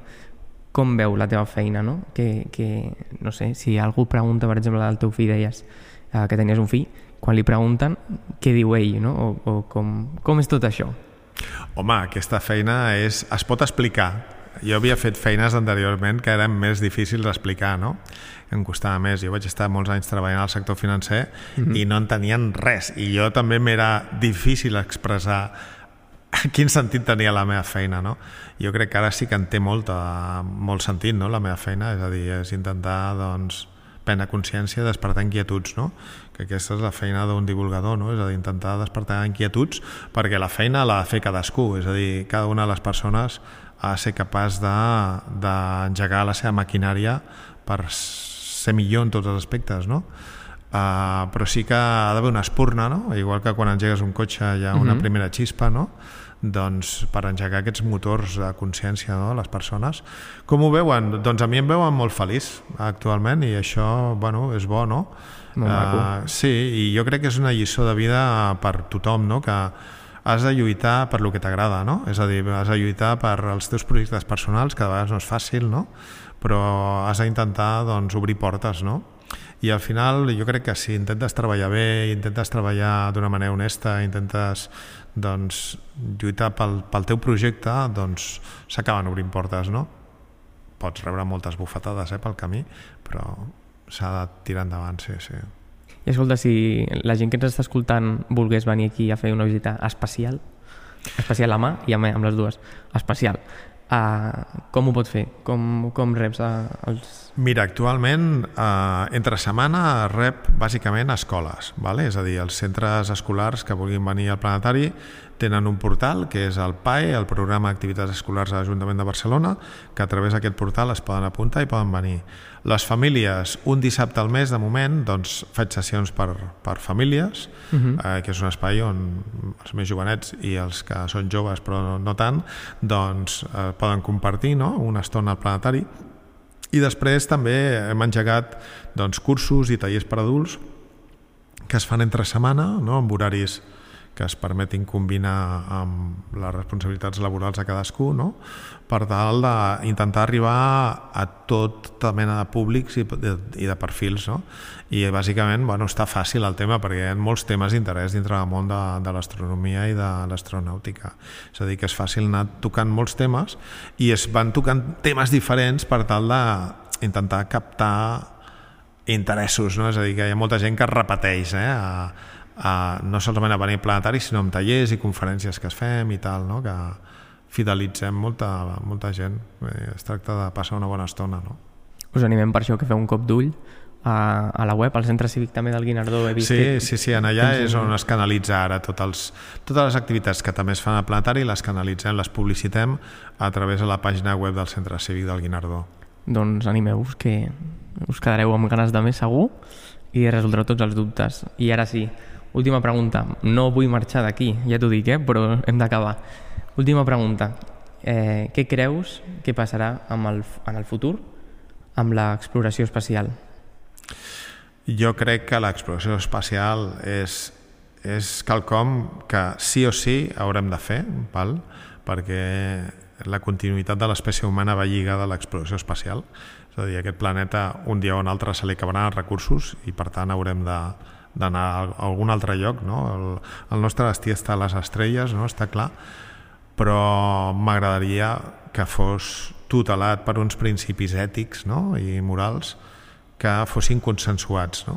com veu la teva feina, no? Que, que no sé, si algú pregunta, per exemple, del teu fill, deies uh, que tenies un fill, quan li pregunten, què diu ell, no? O, o com, com és tot això? Home, aquesta feina és, es pot explicar. Jo havia fet feines anteriorment que eren més difícils d'explicar, no? em costava més. Jo vaig estar molts anys treballant al sector financer mm -hmm. i no entenien res. I jo també m'era difícil expressar quin sentit tenia la meva feina, no? Jo crec que ara sí que en té molt, molt sentit, no?, la meva feina, és a dir, és intentar, doncs, prendre consciència, despertar inquietuds, no? Que aquesta és la feina d'un divulgador, no? És a dir, intentar despertar inquietuds perquè la feina l'ha de fer cadascú, és a dir, cada una de les persones de ser capaç d'engegar de, la seva maquinària per ser millor en tots els aspectes, no? Uh, però sí que ha d'haver una espurna, no? Igual que quan engegues un cotxe hi ha una uh mhm. -huh. primera xispa, no? doncs per engegar aquests motors de consciència no? les persones. Com ho veuen? Doncs a mi em veuen molt feliç actualment i això bueno, és bo, no? uh, sí, i jo crec que és una lliçó de vida per tothom, no? que has de lluitar per lo que t'agrada, no? És a dir, has de lluitar per els teus projectes personals, que de vegades no és fàcil, no? però has d'intentar doncs, obrir portes, no? I al final jo crec que si intentes treballar bé, intentes treballar d'una manera honesta, intentes doncs, lluitar pel, pel teu projecte, doncs s'acaben obrint portes, no? Pots rebre moltes bufetades eh, pel camí, però s'ha de tirar endavant, sí, sí. I escolta, si la gent que ens està escoltant volgués venir aquí a fer una visita especial, especial a mà i a mà, amb les dues, especial, Uh, com ho pot fer? Com, com reps uh, els... Mira, actualment, uh, entre setmana rep bàsicament escoles, vale? és a dir, els centres escolars que vulguin venir al planetari tenen un portal que és el PAE, el Programa d'Activitats Escolars de l'Ajuntament de Barcelona, que a través d'aquest portal es poden apuntar i poden venir. Les famílies, un dissabte al mes, de moment, doncs faig sessions per, per famílies, uh mhm. -huh. eh, que és un espai on els més jovenets i els que són joves però no tant, doncs eh, poden compartir no? una estona al planetari. I després també hem engegat doncs, cursos i tallers per adults que es fan entre setmana, no? amb horaris que es permetin combinar amb les responsabilitats laborals de cadascú, no? per tal d'intentar arribar a tota mena de públics i de, i de perfils. No? I bàsicament bueno, està fàcil el tema perquè hi ha molts temes d'interès dintre del món de, de l'astronomia i de l'astronàutica. És a dir, que és fàcil anar tocant molts temes i es van tocant temes diferents per tal d'intentar captar interessos, no? és a dir, que hi ha molta gent que repeteix eh? a, uh, no solament a venir planetari, sinó amb tallers i conferències que es fem i tal, no? que fidelitzem molta, molta gent. Eh, es tracta de passar una bona estona. No? Us animem per això que feu un cop d'ull a, a la web, al centre cívic també del Guinardó he vist sí, que... sí, sí, en allà és on es canalitza ara tot els, totes les activitats que també es fan al planetari les canalitzem, les publicitem a través de la pàgina web del centre cívic del Guinardó doncs animeu-vos que us quedareu amb ganes de més segur i resoldreu tots els dubtes i ara sí, Última pregunta. No vull marxar d'aquí, ja t'ho dic, eh? però hem d'acabar. Última pregunta. Eh, què creus que passarà amb el, en el futur amb l'exploració espacial? Jo crec que l'exploració espacial és, és quelcom que sí o sí haurem de fer, val? perquè la continuïtat de l'espècie humana va lligada a l'exploració espacial. És a dir, aquest planeta un dia o un altre se li acabaran els recursos i per tant haurem de, d'anar a algun altre lloc, no? El, el nostre destí està a les estrelles, no? Està clar, però m'agradaria que fos tutelat per uns principis ètics no? i morals que fossin consensuats, no?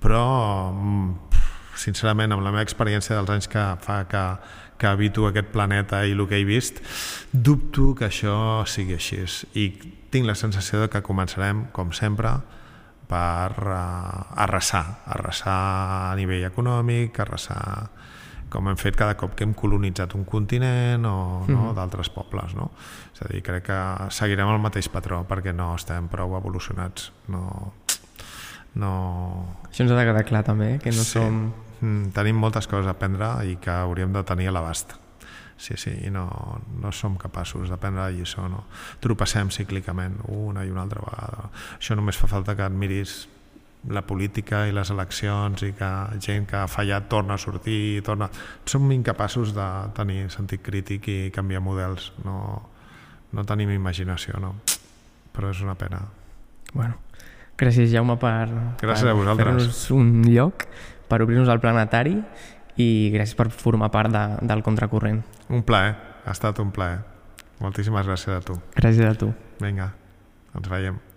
Però, mm, sincerament, amb la meva experiència dels anys que fa que, que habito aquest planeta i el que he vist, dubto que això sigui així. I tinc la sensació de que començarem, com sempre, per uh, arrasar, arrasar a nivell econòmic, arrasar com hem fet cada cop que hem colonitzat un continent o no, Mhm. d'altres pobles. No? És a dir, crec que seguirem el mateix patró perquè no estem prou evolucionats. No, no, Això ens ha de quedar clar també, eh? que no Sí. som... Mm, tenim moltes coses a aprendre i que hauríem de tenir a l'abast. Sí, sí, i no, no som capaços de prendre la lliçó, no. Tropassem cíclicament una i una altra vegada. Això només fa falta que admiris la política i les eleccions i que gent que ha fallat torna a sortir i torna... Som incapaços de tenir sentit crític i canviar models. No, no tenim imaginació, no. Però és una pena. Bueno, gràcies Jaume per, Gràcies per a vosaltres. fer-nos un lloc, per obrir-nos al planetari i gràcies per formar part de, del contracorrent. Un plaer, ha estat un plaer. Moltíssimes gràcies a tu. Gràcies a tu. Vinga, ens veiem.